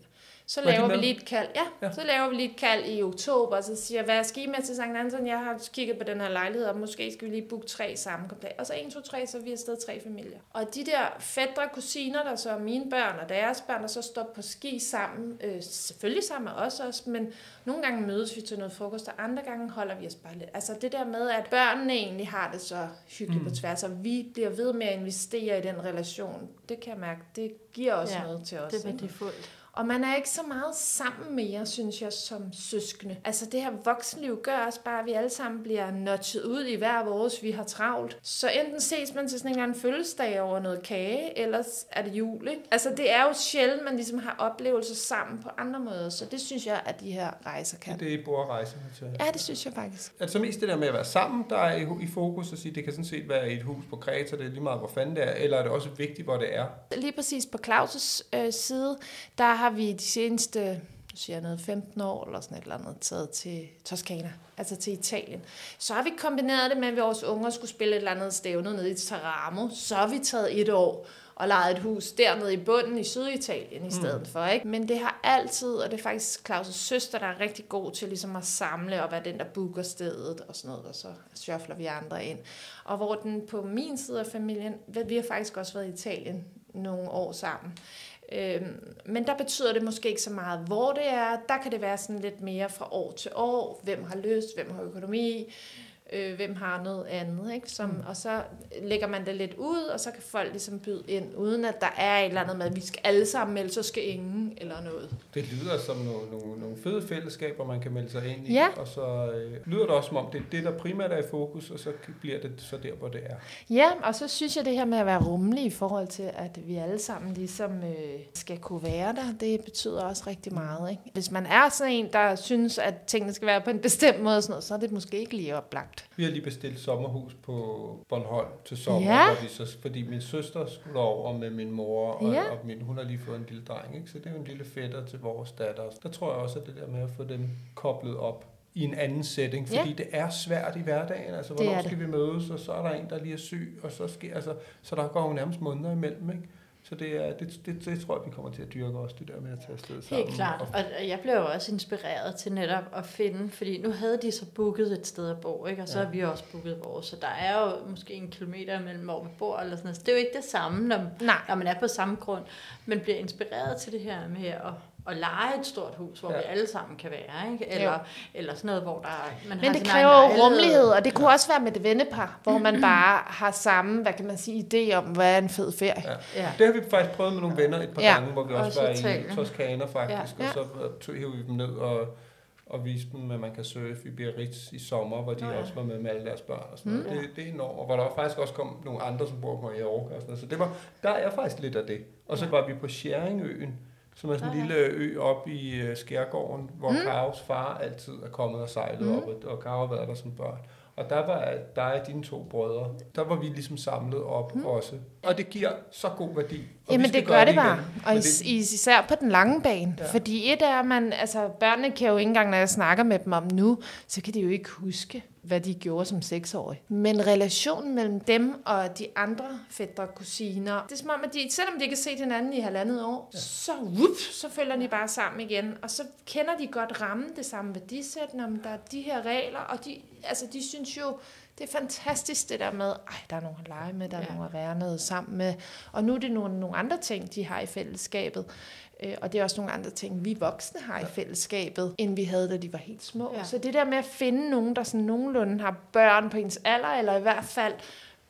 Så laver vi lige et kald. Ja, Ja. så laver vi lige et kald i oktober, og så siger jeg, hvad skal I med til St. Anton? Jeg har kigget på den her lejlighed, og måske skal vi lige booke tre sammenkomster. Og så en, to, tre, så er vi afsted tre familier. Og de der fædre kusiner, der så er mine børn og deres børn, der så står på ski sammen, øh, selvfølgelig sammen med os også, men nogle gange mødes vi til noget frokost, og andre gange holder vi os bare lidt. Altså det der med, at børnene egentlig har det så hyggeligt mm. på tværs, og vi bliver ved med at investere i den relation, det kan jeg mærke, det giver også Ja, noget til os. Det er ikke? værdifuldt. Og man er ikke så meget sammen mere, synes jeg, som søskende. Altså det her voksenliv gør også bare, at vi alle sammen bliver notchet ud i hver vores, vi har travlt. Så enten ses man til sådan en eller anden fødselsdag over noget kage, eller er det jul, ikke? Altså det er jo sjældent, man ligesom har oplevelser sammen på andre måder. Så det synes jeg, at de her rejser Det kan. er det, I bor og rejser til. Ja, det synes jeg faktisk. Altså mest det der med at være sammen, der er i, fokus, og sige, det kan sådan set være i et hus på Kreta, det er lige meget, hvor fanden det er, eller er det også vigtigt, hvor det er? Lige præcis på Claus' øh, side, der har vi de seneste siger jeg noget, 15 år eller sådan et eller andet, taget til Toskana, altså til Italien. Så har vi kombineret det med, at vores unger skulle spille et eller andet stævne nede i Teramo. Så har vi taget et år og lejet et hus dernede i bunden i Syditalien i stedet mm. for. Ikke? Men det har altid, og det er faktisk Claus' søster, der er rigtig god til ligesom at samle og være den, der booker stedet og sådan noget, og så shuffler vi andre ind. Og hvor den på min side af familien, vi har faktisk også været i Italien nogle år sammen. Øhm, men der betyder det måske ikke så meget, hvor det er. Der kan det være sådan lidt mere fra år til år. Hvem har lyst, hvem har økonomi, øh, hvem har noget andet. Ikke? Som, mm. Og så lægger man det lidt ud, og så kan folk ligesom byde ind, uden at der er et eller andet med, at vi skal alle sammen melde, så skal ingen eller noget. Det lyder som nogle, nogle, nogle fede fællesskaber, man kan melde sig ind i, Ja. og så øh, lyder det også som om, det er det, der primært er i fokus, og så bliver det så der, hvor det er. Ja, og så synes jeg det her med at være rummelig i forhold til, at vi alle sammen ligesom øh, skal kunne være der, det betyder også rigtig meget. Ikke? Hvis man er sådan en, der synes, at tingene skal være på en bestemt måde, og sådan noget, så er det måske ikke lige oplagt. Vi har lige bestilt sommerhus på Bornholm til sommer, Ja. hvor vi så, fordi min søster skulle over med min mor, og, Ja. og min, hun har lige fået en lille dreng, ikke? så det er jo en lille fætter til vores datter. Der tror jeg også, at det der med at få dem koblet op i en anden setting, fordi Ja. det er svært i hverdagen. Altså, Det hvornår det. skal vi mødes, og så er der en, der lige er syg, og så sker, altså, så der går jo nærmest måneder imellem, ikke? Så det, er, det, det, det tror jeg, vi kommer til at dyrke også, det der med at tage afsted sammen. Helt klart. Og, Og jeg blev også inspireret til netop at finde, fordi nu havde de så booket et sted at bo, ikke? og så Ja. har vi også booket vores. Så der er jo måske en kilometer imellem, hvor vi bor, eller sådan noget. Så det er jo ikke det samme, når, Nej. når man er på samme grund. Men bliver inspireret til det her med at, at lege et stort hus, hvor Ja. ja. vi alle sammen kan være. Ikke? Eller, eller sådan noget, hvor der man har Men det sin kræver jo rummelighed, og det kunne også være med det vennepar, hvor man bare har samme, hvad kan man sige, idé om, hvad er en fed ferie. ja. Ja. Det har vi faktisk prøvet med nogle venner et par Ja. gange, hvor vi også, Også var i Italien. Toskana faktisk, Ja. og så tog hævde vi dem ned og, og viste dem, at man kan surfe i Biarritz i sommer, hvor de Nå ja. også var med med alle deres børn og sådan noget. Mm. Det, det er enormt, og hvor der faktisk også kom nogle andre, som bor på Mallorca og sådan noget. Så det var, der er faktisk lidt af det. Og så Ja. var vi på Schæringøen, som er sådan en lille ø op i øh, Skærgården, hvor Mm. Karos far altid er kommet og sejlet Mm. op, og, Karo har været der som børn. Og der var dig og dine to brødre, der var vi ligesom samlet op mm. også. Og det giver så god værdi. Og Jamen det gør det bare, igen. og is- især på den lange bane. Ja. Fordi et er, man, altså børnene kan jo ikke engang, når jeg snakker med dem om nu, så kan de jo ikke huske, hvad de gjorde som seksårige. Men relationen mellem dem og de andre og kusiner, det er som om, at de, selvom de ikke har set hinanden i halvandet år, ja. så, whoop, så følger de bare sammen igen. Og så kender de godt rammen, det samme værdisæt, når der er de her regler, og de, altså, de synes jo, det er fantastisk det der med, ej, der er nogen at lege med, der er ja. nogen at være noget sammen med. Og nu er det nogle, nogle andre ting, de har i fællesskabet. Øh, og det er også nogle andre ting, vi voksne har i fællesskabet, end vi havde, da de var helt små. Ja. Så det der med at finde nogen, der sådan nogenlunde har børn på ens alder, eller i hvert fald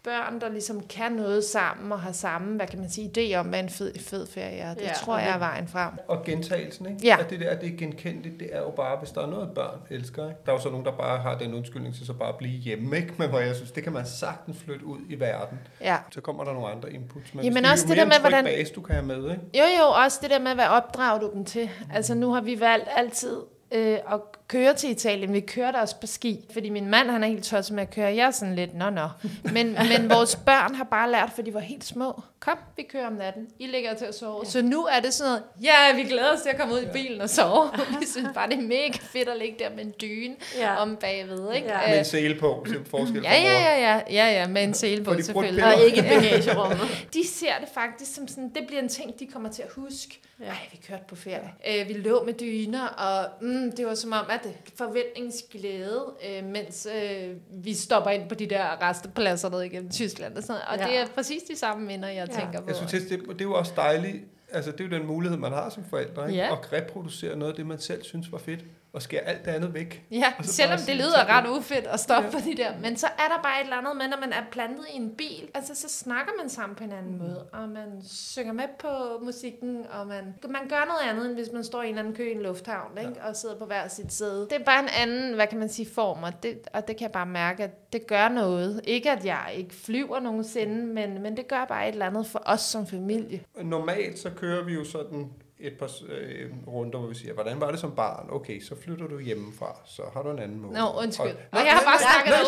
børn, der ligesom kan noget sammen og har samme, hvad kan man sige, idé om, hvad en fed, fed ferie er. Det Ja, tror jeg det- er vejen frem. Og gentagelsen, ikke? Ja. At det der, det er genkendeligt, det er jo bare, hvis der er noget, børn elsker, ikke? Der er jo så nogen, der bare har den undskyldning til så bare at blive hjemme, ikke? Men hvor jeg synes, det kan man sagtens flytte ud i verden. Ja. Så kommer der nogle andre inputs. Men Jamen hvis også det der med, hvordan- Base, du kan have med, ikke? Jo, jo, også det der med, hvad opdrager du dem til? Altså, nu har vi valgt altid øh, at køre til Italien. Vi kørte også på ski, fordi min mand, han er helt tosset med at køre. Jeg er sådan lidt, nå, nå. Men, men vores børn har bare lært, for de var helt små. Kom, vi kører om natten. I ligger til at sove. Ja. Så nu er det sådan noget, ja, vi glæder os til at komme ud i bilen og sove. vi synes bare, det er mega fedt at ligge der med en dyne Ja. om bagved, ikke? Ja. Øh, Med en sele på, til forskel Ja, ja, ja, ja, ja, ja, med en sele på selvfølgelig. Og ikke bagagerummet. De ser det faktisk som sådan, det bliver en ting, de kommer til at huske. Ja. Ja. Ej, vi kørte på ferie. Øh, vi lå med dyner, og mm, det var som om, at forventningsglæde, øh, mens øh, vi stopper ind på de der restepladser ned igennem Tyskland og sådan noget. Og Ja. ja. det er præcis de samme minder, jeg Ja. tænker på. Jeg synes, det, det er jo også dejligt. Altså, det er jo den mulighed, man har som forældre, ikke? Ja. At reproducere noget af det, man selv synes var fedt, og skære alt det andet væk. Ja, selvom det lyder "Tag ret det." ufedt at stoppe Ja. på de der. Men så er der bare et eller andet med, når man er plantet i en bil. Altså, så snakker man sammen på en anden Mm. måde. Og man synger med på musikken, og man, man gør noget andet, end hvis man står i en eller anden kø i en lufthavn, ikke? og sidder på hver sit sæde. Det er bare en anden, hvad kan man sige, form, og det, og det kan jeg bare mærke, at det gør noget. Ikke at jeg ikke flyver nogensinde, men, men det gør bare et eller andet for os som familie. Normalt så kører vi jo sådan et par øh, runder, hvor vi siger, hvordan var det som barn? Okay, så flytter du hjemmefra, så har du en anden måde. Nå, undskyld. Og, Og jeg har bare snakket nej,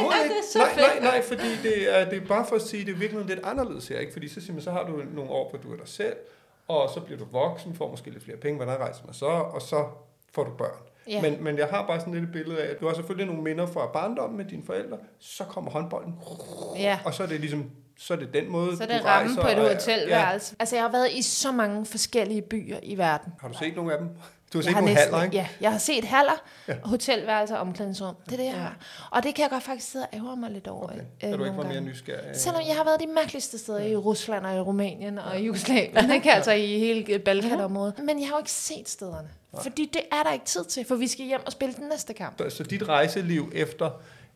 nej, af. det er så nej, fedt. nej, nej, fordi det er, det er bare for at sige, det er virkelig lidt anderledes her, ikke? Fordi så man, så har du nogle år, hvor du er dig selv, og så bliver du voksen, får måske lidt flere penge, hvordan rejser man så, og så får du børn. Ja. Men, men jeg har bare sådan et billede af, at du har selvfølgelig nogle minder fra barndommen med dine forældre, så kommer håndbolden, Ja. og så er det ligesom, så er det den måde, Så er du det ramme rejser, på et hotelværelse. Ja. Altså, jeg har været i så mange forskellige byer i verden. Har du set nogle af dem? Du har Jeg set har nogle næsten, haller, ikke? Ja, jeg har set haller, ja. hotelværelser og omklædningsrum. Det er det, jeg Ja. har. Og det kan jeg godt faktisk sidde og ærge mig lidt over. Okay. øh, Kan du ikke være mere nysgerrig? Selvom jeg har været de mærkeligste steder i Rusland og i Rumænien og i Jugoslavien, ikke? altså i hele Balkanområdet. Men jeg har jo ikke set stederne. Fordi det er der ikke tid til, for vi skal hjem og spille den næste kamp. Så, så dit rejseliv efter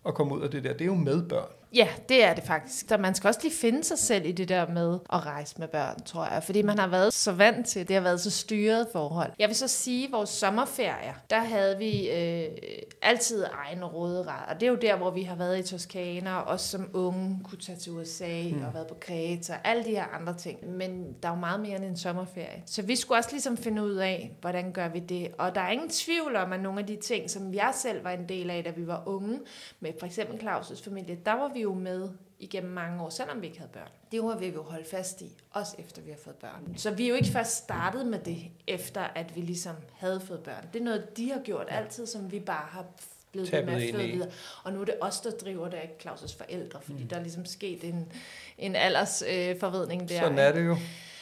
at komme ud af det der, det er jo med børn. Ja, det er det faktisk. Så man skal også lige finde sig selv i det der med at rejse med børn, tror jeg. Fordi man har været så vant til, det har været så styret forhold. Jeg vil så sige, at vores sommerferier, der havde vi øh, altid egen råderet. Og det er jo der, hvor vi har været i Toskana, og også som unge kunne tage til USA mm. og været på Kreta, alle de her andre ting. Men der er jo meget mere end en sommerferie. Så vi skulle også ligesom finde ud af, hvordan gør vi det. Og der er ingen tvivl om, at nogle af de ting, som jeg selv var en del af, da vi var unge, med for eksempel Claus' familie, der var vi jo med igennem mange år, selvom vi ikke havde børn. Det var vi jo holde fast i, også efter vi har fået børn. Så vi er jo ikke først startet med det, efter at vi ligesom havde fået børn. Det er noget, de har gjort altid, som vi bare har blevet ved med at føde i. videre. Og nu er det os, der driver det, ikke Claus' forældre, fordi Mm. der er ligesom sket en, en aldersforvedning øh, der. Sådan er det jo.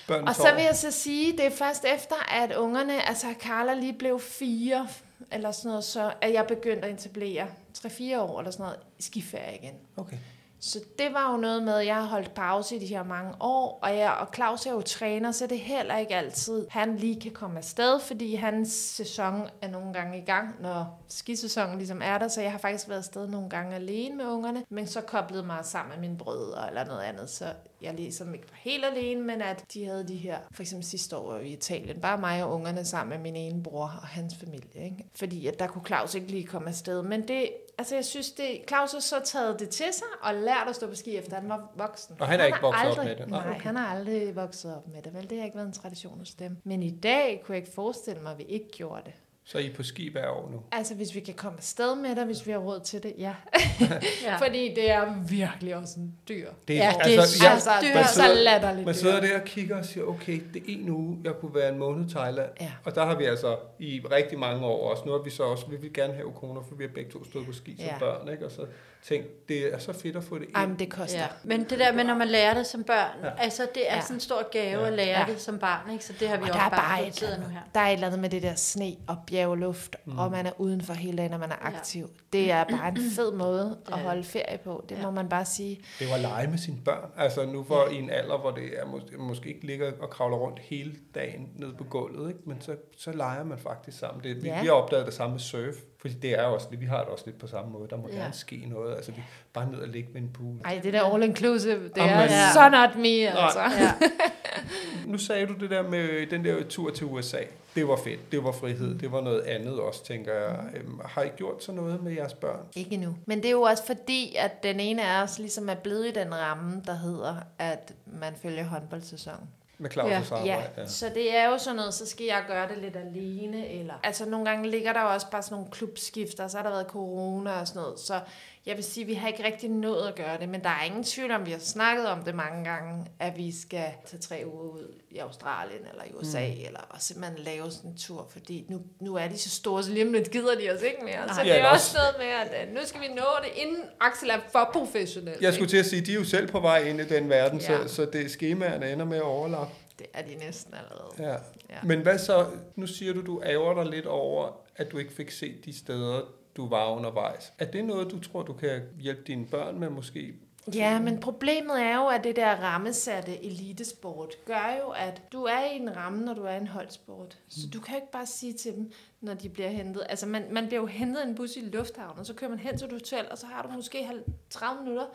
Børn Og så vil jeg så sige, det er først efter, at ungerne, altså Carla lige blev fire, eller sådan noget, så at jeg begyndte at etablere 3-4 år eller sådan noget, skiferie igen. Okay. Så det var jo noget med, at jeg har holdt pause i de her mange år, og, jeg, og Claus er jo træner, så det er heller ikke altid, han lige kan komme afsted, fordi hans sæson er nogle gange i gang, når skisæsonen ligesom er der, så jeg har faktisk været afsted nogle gange alene med ungerne, men så koblede mig sammen med mine brødre eller noget andet, så jeg ligesom ikke var helt alene, men at de havde de her, for eksempel sidste år i Italien, bare mig og ungerne sammen med min ene bror og hans familie, ikke? fordi at der kunne Claus ikke lige komme afsted, men det, altså jeg synes, det, Claus har så taget det til sig og lært at stå på ski, efter han var voksen. Og han er ikke har vokset op aldrig, med det? Nej, okay. han har aldrig vokset op med det, vel? Det har ikke været en tradition hos dem. Men i dag kunne jeg ikke forestille mig, at vi ikke gjorde det. Så er I på ski hver år nu? Altså, hvis vi kan komme afsted med det, hvis vi har råd til det, ja. Ja. Fordi det er virkelig også en dyr. Det Ja, det er altså, jeg, altså, man er så latterligt man sidder der og kigger og siger, okay, det er en uge, jeg kunne være en måned i Thailand. Ja. Og der har vi altså i rigtig mange år også. Nu har vi så også, vi vil gerne have koner, for vi har begge to stået på ski som Ja. børn. Ikke? Og så tænkt, det er så fedt at få det ind. Ej, men det koster. Ja. Men det der med, når man lærer det som børn, Ja. ja. altså det er Ja. sådan en stor gave Ja. at lære Ja. det som barn, ikke? Så det har vi Og også der er bare et eller nu her. Der er et eller andet med det der sne og bjergeluft, mm. og man er udenfor hele dagen, når man er Ja. aktiv. Det er bare en fed måde at Ja. holde ferie på. Det Ja. må man bare sige. Det var at lege med sine børn. Altså nu for i en alder, hvor det er mås- måske ikke ligger og kravler rundt hele dagen ned på gulvet, ikke? men så, så leger man faktisk sammen. Det, vi, Ja. vi har opdaget det samme med surf, fordi det er også, vi har det også lidt på samme måde. Der må Ja. gerne ske noget. Altså vi bare ned og ligge ved en pool. Ej, det der all inclusive, det Jamen, er ja. så not me, altså. Ja. Nu sagde du det der med den der tur til USA. Det var fedt, det var frihed, det var noget andet også, tænker jeg. Øhm, har I gjort så noget med jeres børn? Ikke nu. Men det er jo også fordi, at den ene af os ligesom er blevet i den ramme, der hedder, at man følger håndboldsæsonen. Med Claus' Ja. arbejde? Ja, så det er jo sådan noget, så skal jeg gøre det lidt alene, eller... Altså nogle gange ligger der jo også bare sådan nogle klubskifter, så har der været corona og sådan noget, så jeg vil sige, at vi har ikke rigtig nået at gøre det, men der er ingen tvivl om, vi har snakket om det mange gange, at vi skal tage tre uger ud i Australien eller i USA, mm. eller og simpelthen lave sådan en tur, fordi nu, nu er de så store, så lige om lidt gider de os ikke mere. Så Nej. det er Ja, også noget med, at øh, nu skal vi nå det, inden Axel er for professionel. Jeg skulle til at sige, de er jo selv på vej ind i den verden, Ja. så, så det skemaerne ender med at overlappe. Det er de næsten allerede. Ja. Ja. Men hvad så, nu siger du, du ærger dig lidt over, at du ikke fik set de steder, du var undervejs. Er det noget, du tror, du kan hjælpe dine børn med måske? Ja, men problemet er jo, at det der rammesatte elitesport gør jo, at du er i en ramme, når du er i en holdsport. Så du kan jo ikke bare sige til dem, når de bliver hentet. Altså, man, man bliver jo hentet i en bus i lufthavnen, og så kører man hen til et hotel, og så har du måske 30 minutter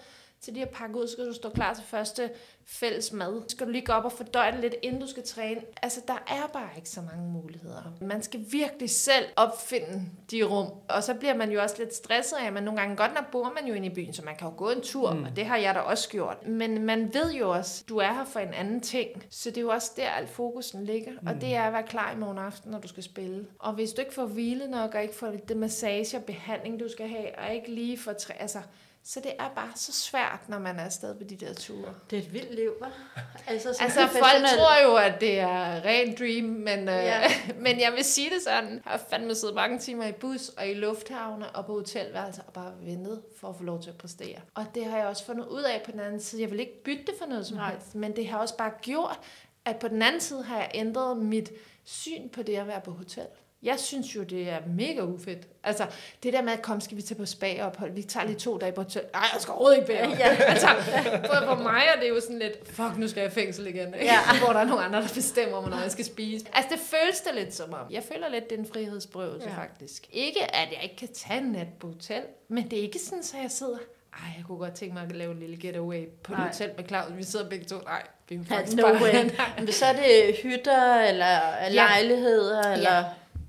til lige at pakke ud, så skal du stå klar til første fælles mad. Så skal du lige gå op og fordøje det lidt, inden du skal træne. Altså, der er bare ikke så mange muligheder. Man skal virkelig selv opfinde de rum. Og så bliver man jo også lidt stresset af, man nogle gange godt nok bor man jo inde i byen, så man kan jo gå en tur, mm. og det har jeg da også gjort. Men man ved jo også, du er her for en anden ting. Så det er jo også der, alt fokusen ligger. Mm. Og det er at være klar i morgen aften, når du skal spille. Og hvis du ikke får hvile nok, og ikke får det massage og behandling, du skal have, og ikke lige får træ... Altså, så det er bare så svært, når man er afsted på de der ture. Det er et vildt liv, hva'? Altså, Altså, folk tror jo, at det er ren dream, men, øh, Ja. men jeg vil sige det sådan. Jeg har fandme siddet mange timer i bus og i lufthavne og på hotelværelser og bare ventet for at få lov til at præstere. Og det har jeg også fundet ud af på den anden side. Jeg vil ikke bytte det for noget som Nej. helst, men det har også bare gjort, at på den anden side har jeg ændret mit syn på det at være på hotel. Jeg synes jo, det er mega ufedt. Altså, det der med, at kom, skal vi tage på spa-ophold? Vi tager lige to dage på hotel. Nej, jeg skal overhovedet ikke være. Ja. altså, for, for mig er det jo sådan lidt, fuck, nu skal jeg i fængsel igen. Ikke? Ja. Hvor der er nogle andre, der bestemmer, hvornår jeg skal spise. Altså, det føles det lidt som om. Jeg føler lidt, det er en frihedsberøvelse, Ja. ja. faktisk. Ikke, at jeg ikke kan tage en nat på hotel, men det er ikke sådan, at jeg sidder ej, jeg kunne godt tænke mig at lave en lille getaway på et hotel med Claus. Vi sidder begge to. Nej, vi er Ja, faktisk no bare... way. Men så er det hytter, eller lejligheder, eller...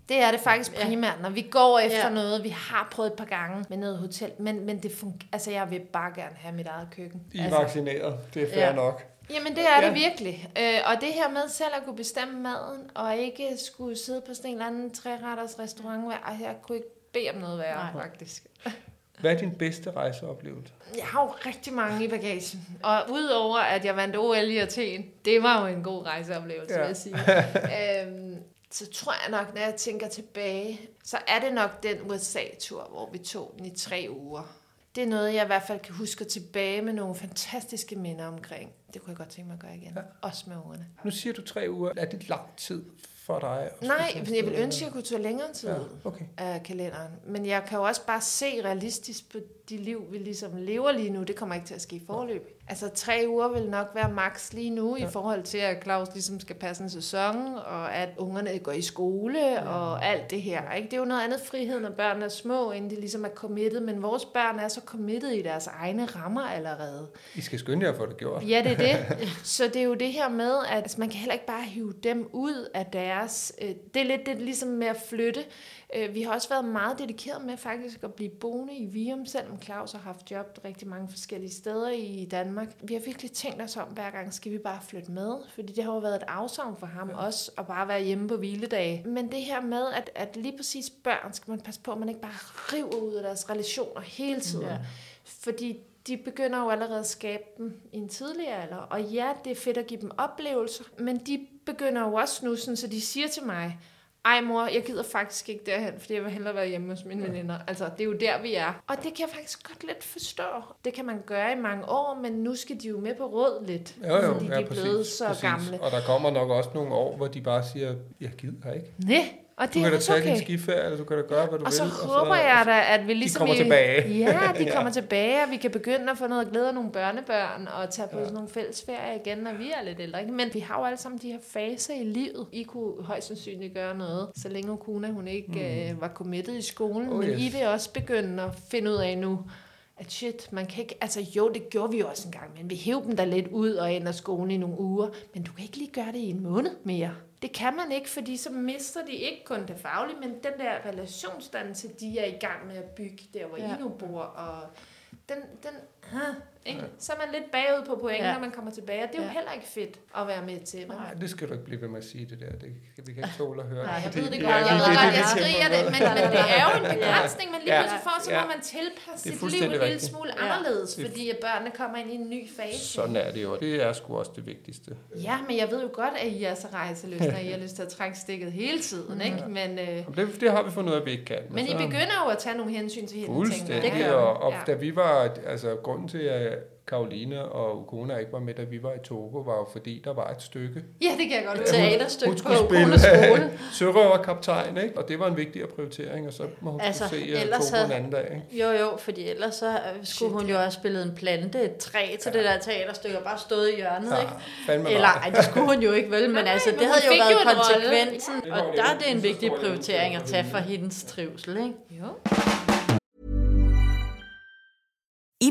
Det er det faktisk primært, når vi går efter Ja. noget. Vi har prøvet et par gange med noget hotel, men, men det fungerer. Altså, jeg vil bare gerne have mit eget køkken. I er altså, vaccineret, det er fair Ja. nok. Jamen, det er Ja. det virkelig. Øh, og det her med selv at kunne bestemme maden, og ikke skulle sidde på sådan en eller anden træretters restaurant, ej, jeg kunne ikke bede om noget værre, Nej. faktisk. Hvad er din bedste rejseoplevelse? Jeg har jo rigtig mange i bagagen. Og udover at jeg vandt OL i Athen, det var jo en god rejseoplevelse, ja. vil jeg sige. øhm, så tror jeg nok, når jeg tænker tilbage, så er det nok den USA-tur, hvor vi tog den i tre uger. Det er noget, jeg i hvert fald kan huske tilbage med nogle fantastiske minder omkring. Det kunne jeg godt tænke mig at gøre igen. Ja. Også med ungerne. Nu siger du tre uger. Er det lang tid for dig? Nej, men jeg vil ønske, at jeg kunne tage længere tid Ja, okay. af kalenderen. Men jeg kan jo også bare se realistisk på de liv, vi ligesom lever lige nu. Det kommer ikke til at ske i forløb. Altså tre uger vil nok være max lige nu, ja. i forhold til, at Claus ligesom skal passe en sæson, og at ungerne går i skole, ja. og alt det her. Ikke? Det er jo noget andet frihed, når børn er små, inden de ligesom er committed. Men vores børn er så committed i deres egne rammer allerede. I skal skynde jer at få det gjort. Ja, det er det. Så det er jo det her med, at altså, man kan heller ikke bare hive dem ud af deres... Øh, det er lidt det, ligesom med at flytte. Øh, vi har også været meget dedikeret med faktisk at blive boende i Virum, selvom Claus har haft job rigtig mange forskellige steder i Danmark. Vi har virkelig tænkt os om, hver gang skal vi bare flytte med, fordi det har jo været et afsavn for ham ja. også, at bare være hjemme på hviledage. Men det her med, at, at lige præcis børn skal man passe på, at man ikke bare river ud af deres relationer hele tiden. Ja. Fordi de begynder jo allerede at skabe dem i en tidlig alder. Og ja, det er fedt at give dem oplevelser, men de begynder jo også nu, sådan, så de siger til mig, ej mor, jeg gider faktisk ikke derhen, fordi jeg vil hellere være hjemme hos mine veninder. Altså, det er jo der, vi er. Og det kan jeg faktisk godt lidt forstå. Det kan man gøre i mange år, men nu skal de jo med på råd lidt. Jo, jo, fordi ja, de er blevet præcis, så præcis. gamle. Og der kommer nok også nogle år, hvor de bare siger, jeg gider ikke. Nej, og Du det kan er da tage okay. din skiferie, eller du kan da gøre, hvad du Og så vil. håber jeg da, at vi ligesom... kommer i- tilbage. Ja, de Ja. kommer tilbage, og vi kan begynde at få noget glæde af nogle børnebørn, og tage på sådan nogle fællesferier igen, når vi er lidt ældre. Ikke? Men vi har jo alle sammen de her faser i livet. I kunne højst sandsynligt gøre noget, så længe Okuna, hun ikke mm. øh, var committed i skolen. Oh, Men yes. I vil også begynde at finde ud af nu, at shit, man kan ikke, altså jo, det gjorde vi jo også en gang, men vi hævde dem da lidt ud og ind af skolen i nogle uger, men du kan ikke lige gøre det i en måned mere. Det kan man ikke, fordi så mister de ikke kun det faglige, men den der relationsdannelse, de er i gang med at bygge der, hvor ja. I nu bor, og den, den, huh, ikke? så er man lidt bagud på point, ja. Når man kommer tilbage, og det er jo Ja. heller ikke fedt at være med til. Men, Nej, det skal du ikke blive ved med at sige det der. Det, vi kan ikke tåle at høre. Nej, jeg ved det godt, jeg ved godt, jeg skriger det, men, men det er jo en begrænsning, men lige pludselig får, så må man tilpasse Det sit liv fuldstændig en lille smule anderledes, er- fordi at børnene kommer ind i en ny fase. Sådan er det jo. Det er sgu også det vigtigste. Ja, men jeg ved jo godt, at I er så rejseløsne, og I har lyst til at trække stikket hele tiden, ikke? Men, øh, Og Det, det har vi fundet ud af, at vi ikke kan. men I så- begynder jo at tage nogle hensyn til hende, tænker Fuldstændig. jeg. Det gør og, og da vi var, altså grunden til, at Karoline og Ukona ikke var med, da vi var i Togo, var jo fordi, der var et stykke. Ja, det kan jeg godt. Teaterstykke Hun på skulle spille Kones skole. sørøverkaptajn, ikke? Og det var en vigtigere prioritering, og så må hun Altså, se uh, ellers Togo en anden dag, ikke? Jo, jo, fordi ellers så øh, skulle Shit, hun jo også spille en plante, et træ til ja. det der teaterstykke, og bare stået i hjørnet, Ja, ikke? Eller, nej. ej, det skulle hun jo ikke vel, men altså, det hun havde jo været konsekvensen, og der er det en vigtig prioritering at tage på for hende. hendes trivsel, ikke? Jo.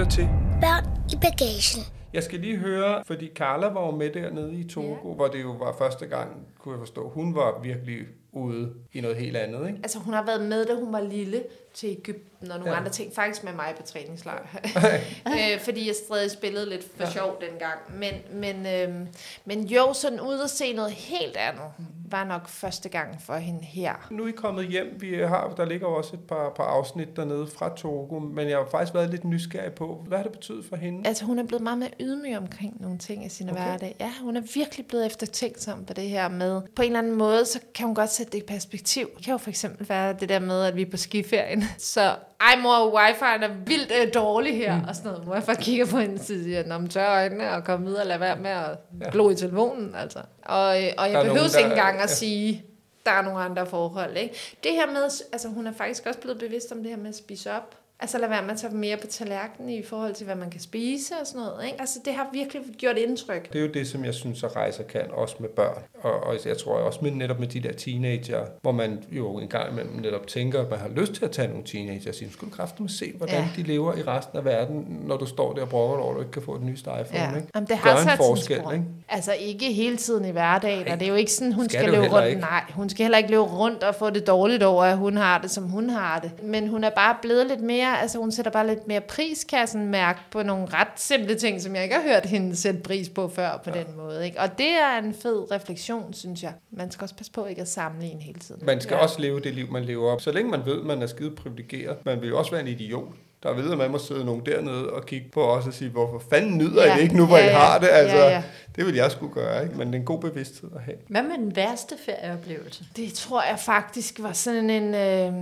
Lytter til. Børn i bagagen. Jeg skal lige høre, fordi Carla var jo med dernede i Togo, ja. hvor det jo var første gang, kunne jeg forstå. Hun var virkelig ude i noget helt andet, ikke? Altså hun har været med, da hun var lille til Ægypten og nogle Ja. andre ting. Faktisk med mig på træningslejr. øh, fordi jeg stadig spillede lidt for ja. sjov dengang. Men, men, øh, men jo, sådan ud at se noget helt andet, var nok første gang for hende her. Nu er I kommet hjem. Vi har, der ligger også et par, par afsnit dernede fra Togo, men jeg har faktisk været lidt nysgerrig på, hvad har det betydet for hende? Altså hun er blevet meget mere ydmyg omkring nogle ting i sin okay. hverdag. Ja, hun er virkelig blevet eftertænksom på det her med. På en eller anden måde, så kan hun godt sætte det i perspektiv. Det kan jo for eksempel være det der med, at vi er på skiferien. Så ej mor, wifi'en er vildt øh, dårlig her, mm. og sådan noget. Morfar kigger på hende og siger, man tør øjnene og komme videre og lade være med at Ja. glo i telefonen. Altså. Og, øh, og jeg er behøver nogen, ikke engang at ja. sige, der er nogle andre forhold. Ikke? Det her med, altså hun er faktisk også blevet bevidst om det her med at spise op. Altså lad være med at tage mere på tallerkenen i forhold til, hvad man kan spise og sådan noget. Ikke? Altså det har virkelig gjort indtryk. Det er jo det, som jeg synes, at rejser kan, også med børn. Og, og jeg tror også med, netop med de der teenager, hvor man jo en gang imellem netop tænker, at man har lyst til at tage nogle teenager og sige, skulle du kraftigt se, hvordan ja. De lever i resten af verden, når du står der og brokker over, at du ikke kan få et nyt iPhone. Ja. Ikke? Jamen, det Gør har en sat forskel, ikke? Altså ikke hele tiden i hverdagen, Nej, og det er jo ikke sådan, hun skal skal, løbe rundt. ikke. Nej, hun skal heller ikke løbe rundt og få det dårligt over, at hun har det, som hun har det. Men hun er bare blevet lidt mere, altså hun sætter bare lidt mere priskassen mærke på nogle ret simple ting, som jeg ikke har hørt hende sætte pris på før på ja. den måde. Ikke? Og det er en fed refleksion, synes jeg. Man skal også passe på ikke at sammenligne hele tiden. Man skal ja. også leve det liv, man lever op. Så længe man ved, man er skide privilegeret, man vil jo også være en idiot. Der ved, at man må sidde nogen dernede og kigge på os og sige, hvorfor fanden nyder ja. I det ikke nu, hvor Ja, I ja. har det? Altså, Ja, ja. Det vil jeg skulle gøre, ikke? men det er en god bevidsthed at have. Hvad med den værste ferieoplevelse? Det tror jeg faktisk var sådan en... Øh...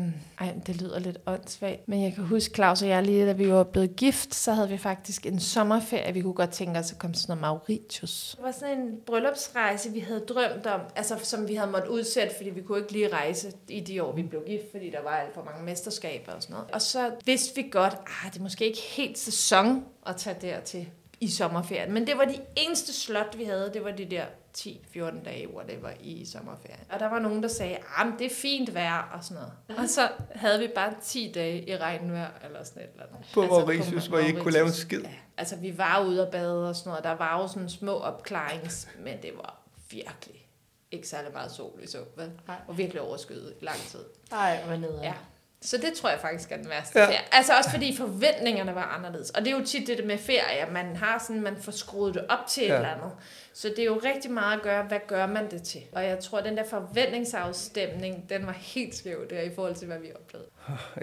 Ej, det lyder lidt åndssvagt. Men jeg kan huske, Claus og jeg lige, da vi var blevet gift, så havde vi faktisk en sommerferie. Vi kunne godt tænke os at komme til sådan noget Mauritius. Det var sådan en bryllupsrejse, vi havde drømt om, altså som vi havde måttet udsætte, fordi vi kunne ikke lige rejse i de år, vi blev gift, fordi der var alt for mange mesterskaber og sådan noget. Og så vidste vi godt, at det er måske ikke helt sæson at tage dertil i sommerferien. Men det var de eneste slot, vi havde. Det var de der 10-14 dage, whatever, i sommerferien. Og der var nogen, der sagde, at det er fint vejr og sådan noget. Og så havde vi bare 10 dage i regnvejr eller sådan et eller andet. På Altså, Mauritius, hvor I ikke kunne lave en skid. Ja, altså vi var ude og bade og sådan noget. Der var jo sådan små opklarings, men det var virkelig ikke særlig meget sol, vi så, vel? Og virkelig overskyet i lang tid. Nej, hvad nede Ja. Så det tror jeg faktisk er den værste Ja. ferie. Altså også fordi forventningerne var anderledes. Og det er jo tit det med ferie, at man har sådan, man får skruet det op til. Ja. et eller andet. Så det er jo rigtig meget at gøre, hvad gør man det til? Og jeg tror, at den der forventningsafstemning, den var helt skæv der i forhold til, hvad vi oplevede.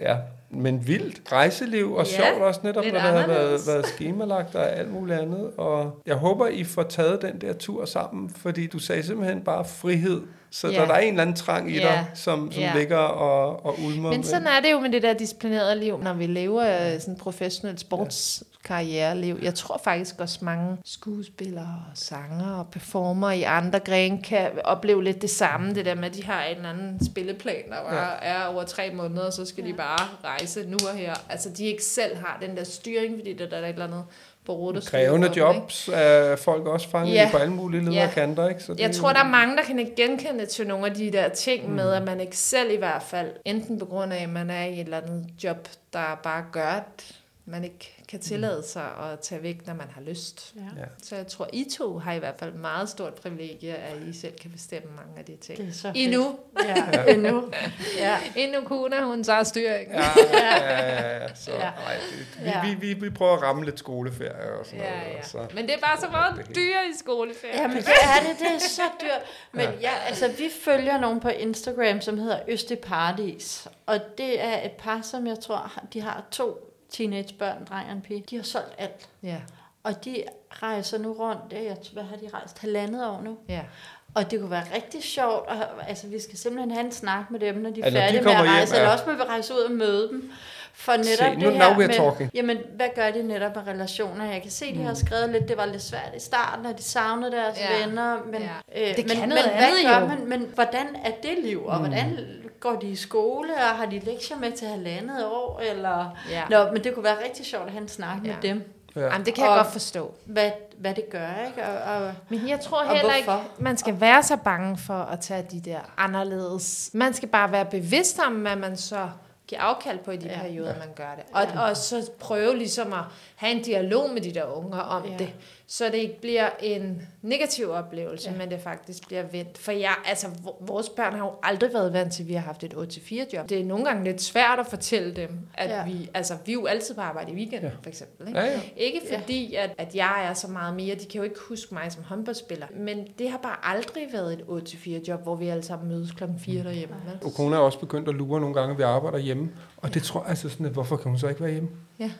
Ja, men vildt rejseliv og Ja, sjovt også netop, når der har været, været skemalagt og alt muligt andet. Og jeg håber, I får taget den der tur sammen, fordi du sagde simpelthen bare frihed. Så Ja. der, der er en eller anden trang i Ja. dig, som, som Ja. ligger og, og ulmer. Men sådan er det jo med det der disciplinerede liv, når vi lever øh, sådan professionelt sportskarriereliv. Jeg tror faktisk også mange skuespillere og sanger og performer i andre grene kan opleve lidt det samme. Det der med, at de har en eller anden spilleplan, der bare er over tre måneder, og så skal de bare rejse nu og her. Altså de ikke selv har den der styring, fordi der, der er et eller andet på rute. Krævende jobs er folk også fanget Ja. i på alle mulige leder Ja. kanter. Ikke? Så det Jeg tror, jo- der er mange, der kan ikke genkende til nogle af de der ting med, at man ikke selv i hvert fald, enten på grund af, at man er i et eller andet job, der bare gør, at man ikke kan tillade sig at tage væk, når man har lyst. Ja. Ja. Så jeg tror, I to har i hvert fald meget stort privilegie, at I selv kan bestemme mange af de ting. Det er så fedt. Endnu. Ja, endnu. Ja. Endnu kunne hun tager styring. Ja, ja, ja, ja. Så, Ja. ja. Ej, det, vi, Ja. vi, vi, vi prøver at ramme lidt skoleferie og sådan Ja, noget. ja. og Så. Men det er bare så meget dyre i skoleferie. Jamen, det er det. Det er så dyrt. Men ja, altså, vi følger nogen på Instagram, som hedder Øste Paradis. Og det er et par, som jeg tror, de har to teenagebørn, dreng og en pige. De har solgt alt. Ja, Og de rejser nu rundt. Jeg, hvad har de rejst? Halvandet år nu. ja. Og det kunne være rigtig sjovt. Og, altså, vi skal simpelthen have en snak med dem, når de er Altså, når de færdige med at kommer hjem, rejse. ja. Eller også må vi rejse ud og møde dem. For netop Se, nu- det now her we're med, talking. jamen, hvad gør de netop med relationer? Jeg kan se, de har skrevet lidt, det var lidt svært i starten, og de savnede deres Ja. venner. Men, Ja. øh, Det men, kan noget men, andet hvad gør jo. man, men hvordan er det liv? Og Mm. hvordan går de i skole? Og har de lektier med til halvandet år? Eller... Ja. Nå, men det kunne være rigtig sjovt at have en snak Ja. med dem. Ja. Jamen, det kan jeg Og- godt forstå. Hvad, hvad det gør, ikke? Og, og, Men jeg tror Og heller ikke, hvorfor? man skal være så bange for at tage de der anderledes. Man skal bare være bevidst om, hvad man så give afkald på i de Ja. ja. perioder, man gør det. Og, og så prøve ligesom at have en dialog med de der unger om Ja. ja. det, så det ikke bliver en negativ oplevelse, Ja. ja. men det faktisk bliver vendt. For jeg, altså, vores børn har jo aldrig været vant til, at vi har haft et 8-4 job. Det er nogle gange lidt svært at fortælle dem, at Ja. ja. vi, altså, vi er jo altid på arbejde i weekenden, Ja. ja. for eksempel. Ikke? Ja, ja. Ikke fordi, at, at jeg er så meget mere, de kan jo ikke huske mig som håndboldspiller, men det har bare aldrig været et 8-4 job, hvor vi alle sammen mødes klokken 4 derhjemme. vel? Og kone er også begyndt at lure nogle gange, at vi arbejder hjemme. Og det tror jeg altså sådan, at hvorfor kan hun så ikke være hjemme? Ja.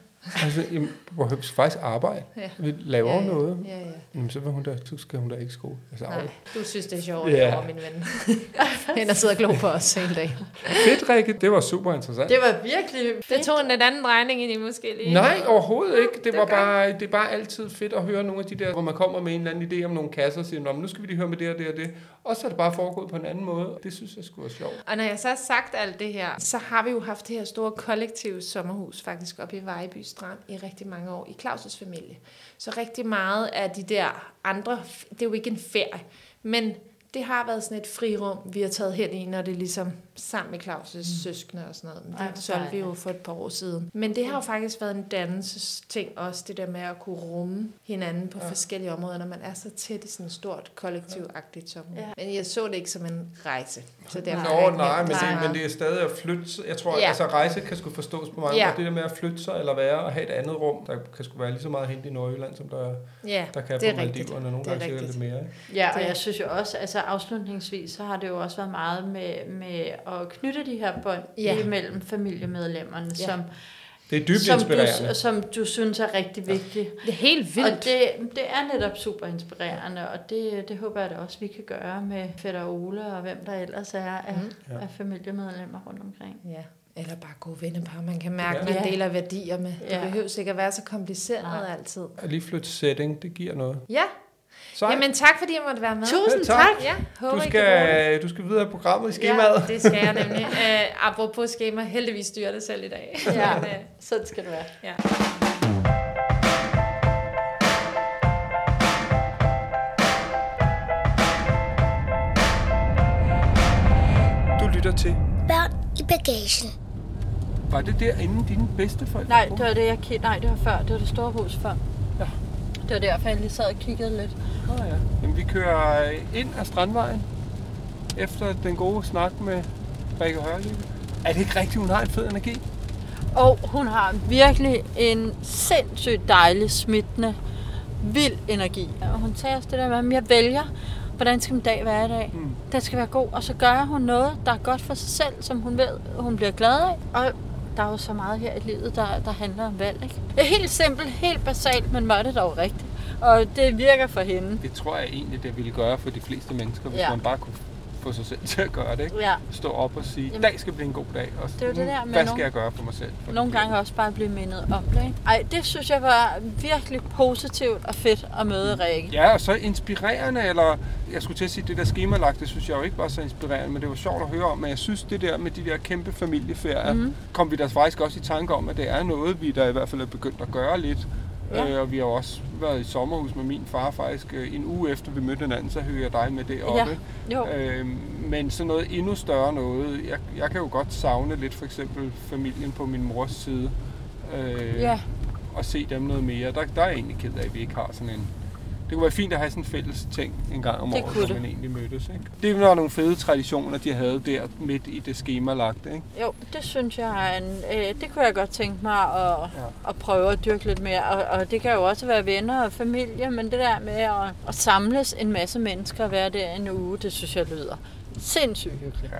Altså, jamen, hvor vi skal faktisk arbejde. Ja. Vi laver ja, ja. noget. Ja, ja. Jamen, så, vil hun da, så skal hun da ikke skole. Altså, Nej, du synes, det er sjovt Ja. yeah. over min ven. Han har siddet og glo på os hele dagen. Fedt, Rikke. Det var super interessant. Det var virkelig Det fedt. tog en lidt anden drejning end I måske lige. Nej, overhovedet ikke. Det, Det var bare, det er bare altid fedt at høre nogle af de der, hvor man kommer med en eller anden idé om nogle kasser og siger, men nu skal vi lige høre med det og det og det. Og så er det bare foregået på en anden måde. Det synes jeg skulle være sjovt. Og når jeg så har sagt alt det her, så har vi jo haft det her store kollektive sommerhus faktisk oppe i Vejby Strand i rigtig mange år i Claus' familie. Så rigtig meget af de der andre, det er jo ikke en ferie, men det har været sådan et frirum, vi har taget hen i, når det ligesom sammen med Claus' mm. søskende og sådan noget. Men Ej, det solgte vi jo for et par år siden. Men det har jo faktisk været en dannelsesting også, det der med at kunne rumme hinanden på ja. forskellige områder, når man er så tæt i sådan et stort kollektivagtigt sommerhus. Ja. Men jeg så det ikke som en rejse. Så derfor Nej. jeg Nå, ikke nej, nævnt men det, men det er stadig at flytte. Jeg tror, Ja. altså rejse kan skulle forstås på mange Ja. måder. Det der med at flytte sig eller være og have et andet rum, der kan sgu være lige så meget hente i Nordjylland, som der, Ja, der kan det på er rigtigt. Maldiverne. Nogle Det gange sikkert lidt mere. Ikke? Ja, og Det- jeg synes jo også, altså afslutningsvis, så har det jo også været meget med, med at knytte de her bånd Ja. imellem familiemedlemmerne, Ja. som, Det er dybt som, inspirerende. du, som du synes er rigtig vigtigt. Det er helt vildt. Og det, det er netop super inspirerende, og det, det håber jeg da også, vi kan gøre med Fætter Ole og hvem der ellers er af, mm. af familiemedlemmer rundt omkring. Ja. Eller bare gode vennepar, man kan mærke, Ja. ja. man Ja. deler værdier med. Det Ja. behøver ikke at være så kompliceret Nej. altid. At lige flytte setting, det giver noget. Ja, Sej. jamen tak fordi jeg måtte være med. Tusind Ja, tak. tak! Ja, håber du, skal, du skal videre i programmet i skemaet. Ja, det skal jeg nemlig. Uh, apropos schema, heldigvis styrer det selv i dag. Ja, Men, øh, sådan skal det være. ja. Du lytter til. Børn i bagagen. Var det derinde dine bedsteforældre? Nej, det var det, jeg kiggede. Nej, det var før. Det var det store hus før. Det var derfor, jeg lige sad og kiggede lidt. Nå ja. Jamen, vi kører ind ad Strandvejen efter den gode snak med Rikke Hørlige. Er det ikke rigtigt, hun har en fed energi? Og hun har virkelig en sindssygt dejlig, smittende, vild energi. Og hun tager også det der med, at jeg vælger, hvordan skal min dag være i dag. Mm. Den skal være god, og så gør hun noget, der er godt for sig selv, som hun ved, hun bliver glad af. Og der er jo så meget her i livet, der, der handler om valg. Ikke? Det er helt simpelt, helt basalt, men var det dog rigtigt. Og det virker for hende. Det tror jeg egentlig, det ville gøre for de fleste mennesker, hvis Ja. man bare kunne få sig selv til at gøre det. Ikke? Ja. Stå op og sige, Jamen- dag skal blive en god dag. Og Det er jo det nu, der med Hvad skal jeg gøre for mig selv? For Nogle gange også bare blive mindet om det. Ikke? Ej, det synes jeg var virkelig positivt og fedt at møde Rikke. Ja, og så inspirerende, eller jeg skulle til at sige, det der skemalagt, det synes jeg jo ikke var så inspirerende, men det var sjovt at høre om, men jeg synes det der med de der kæmpe familieferier, mm. kom vi da faktisk også i tanke om, at det er noget, vi der i hvert fald er begyndt at gøre lidt. Ja. Øh, og vi har også været i sommerhus med min far faktisk øh, en uge efter vi mødte hinanden, så hører jeg dig med deroppe. Ja, jo. Øh, men sådan noget endnu større noget. Jeg, jeg kan jo godt savne lidt for eksempel familien på min mors side. Øh, Ja. Og se dem noget mere. Der, der er jeg egentlig ked af, at vi ikke har sådan en... Det kunne være fint at have sådan en fælles ting en gang om Det året, det. man egentlig mødtes. Ikke? Det var nogle fede traditioner, de havde der midt i det skemalagte. Ikke? Jo, det synes jeg er en, øh, det kunne jeg godt tænke mig at, Ja. at prøve at dyrke lidt mere. Og, og det kan jo også være venner og familie, men det der med at, at samles en masse mennesker være der en uge, det synes jeg lyder sindssygt hyggeligt. Ja.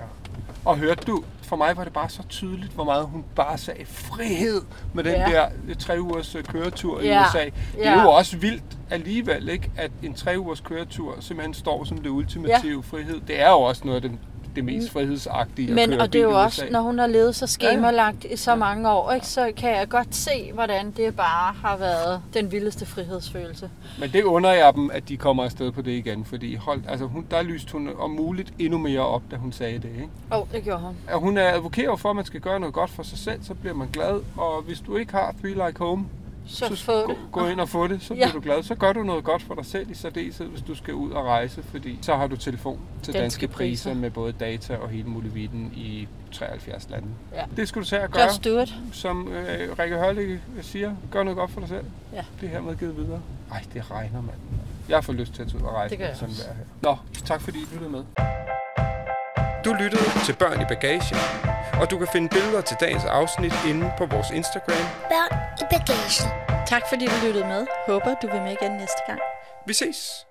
Og hørte du, for mig var det bare så tydeligt, hvor meget hun bare sagde frihed med den Ja. der øh, tre ugers øh, køretur i Ja. USA. Det er Ja. jo også vildt alligevel, ikke, at en tre ugers køretur simpelthen står som det ultimative frihed. Det er jo også noget af det, det mest frihedsagtige Men, og det er jo også, når hun har levet så skemalagt i så mange år, ikke, så kan jeg godt se, hvordan det bare har været den vildeste frihedsfølelse. Men det under jeg dem, at de kommer afsted på det igen, fordi hold, altså hun, der lyste hun om muligt endnu mere op, da hun sagde det. Ikke? Oh, det gjorde hun. At hun er advokerer for, at man skal gøre noget godt for sig selv, så bliver man glad. Og hvis du ikke har Three Like Home, Så, så få gå, det. gå ind og få det, så Ja. bliver du glad. Så gør du noget godt for dig selv i særdeleshed, hvis du skal ud og rejse, fordi så har du telefon til danske, Danske priser. priser. med både data og hele muligheden i 73 lande. Ja. Det skal du tage at gøre, Just do it. som øh, Rikke Hørlig siger. Gør noget godt for dig selv. Ja. Det er hermed givet videre. Ej, det regner, mand. Jeg får lyst til at tage ud og rejse. Det gør jeg sådan her. Nå, tak fordi I lyttede med. Du lyttede til Børn i Bagagen, og du kan finde billeder til dagens afsnit inde på vores Instagram. Børn i bagagen. Tak fordi du lyttede med. Håber du vil med igen næste gang. Vi ses!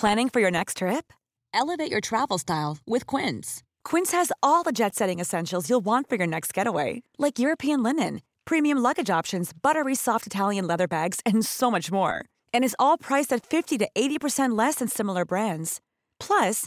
Planning for your next trip? Elevate your travel style with Quince. Quince has all the jet setting essentials you'll want for your next getaway, like European linen, premium luggage options, buttery soft Italian leather bags, and so much more. And is all priced at 50 to 80% less than similar brands. Plus,